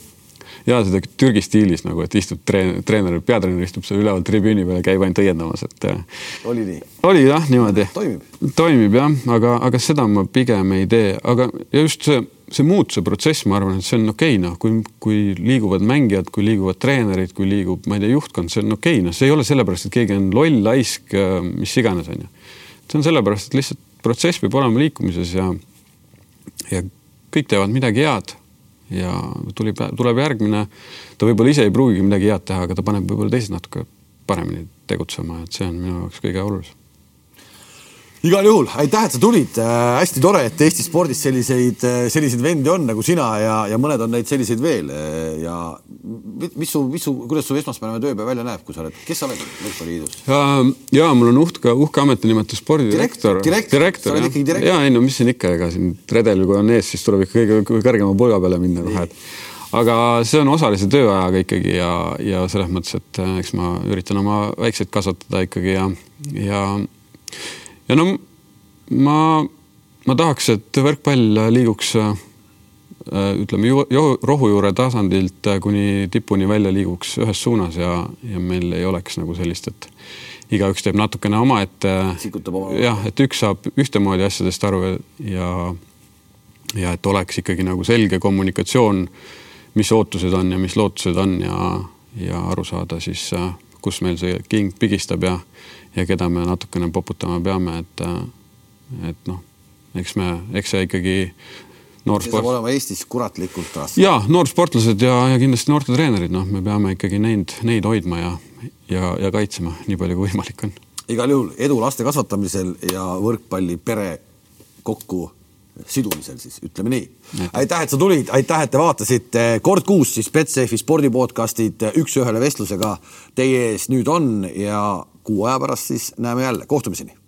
ja seda Türgi stiilis nagu, et istub treener, treener, peatreener istub seal üleval tribüüni peal ja käib ainult õiendamas, et. Äh,
oli nii?
oli jah, niimoodi.
toimib?
toimib jah, aga, aga seda ma pigem ei tee, aga ja just see, see muutuse protsess, ma arvan, et see on okei okay,, noh, kui, kui liiguvad mängijad, kui liiguvad treenerid, kui liigub, ma ei tea, juhtkond, see on okei okay,, noh, see ei ole sellepärast, et keegi on loll, laisk, äh, mis iganes, onju. see on sellepärast, et lihtsalt protsess peab olema liikumises ja, ja kõik teevad midagi head ja tuli, tuleb järgmine, ta võib-olla ise ei pruugigi midagi head teha, aga ta paneb võib-olla teised natuke paremini tegutsema, et see on minu jaoks kõige olulisem
igal juhul aitäh, et sa tulid äh,. hästi tore, et Eesti spordis selliseid, äh, selliseid vendi on nagu sina ja, ja mõned on neid selliseid veel. Äh, ja mis su, mis su, kuidas su esmaspäevane tööpäev välja näeb, kui sa oled, kes sa oled võrkpalliliidus?
ja, ja mul on uhke, uhke ametinimetus spordidirektor.
direktor, direktor, sa oled ikkagi direktor.
ja ei no mis siin ikka, ega siin redel, kui on ees, siis tuleb ikka kõige kõrgema pulga peale minna kohe, et aga see on osalise tööajaga ikkagi ja, ja selles mõttes, et äh, eks ma üritan oma väikseid kasvatada ikkagi ja, ja ja no ma, ma tahaks, et võrkpall liiguks äh, ütleme rohujuure tasandilt äh, kuni tipuni välja liiguks ühes suunas ja, ja meil ei oleks nagu sellist, et igaüks teeb natukene omaette. jah, et üks saab ühtemoodi asjadest aru ja, ja et oleks ikkagi nagu selge kommunikatsioon, mis ootused on ja mis lootused on ja, ja aru saada siis, äh, kus meil see king pigistab ja ja keda me natukene poputama peame, et, et noh, eks me, eks see ikkagi
noor sport. saab olema Eestis kuratlikult raske.
ja noorsportlased ja, ja kindlasti noortetreenerid, noh, me peame ikkagi neid, neid hoidma ja, ja, ja kaitsema nii palju kui võimalik on.
igal juhul edu laste kasvatamisel ja võrkpallipere kokku sidumisel siis ütleme nii. aitäh, et sa tulid, aitäh, et te vaatasite. kord kuus siis Betsafe spordipodcastid üks-ühele vestlusega teie ees nüüd on ja kuu aja pärast siis näeme jälle, kohtumiseni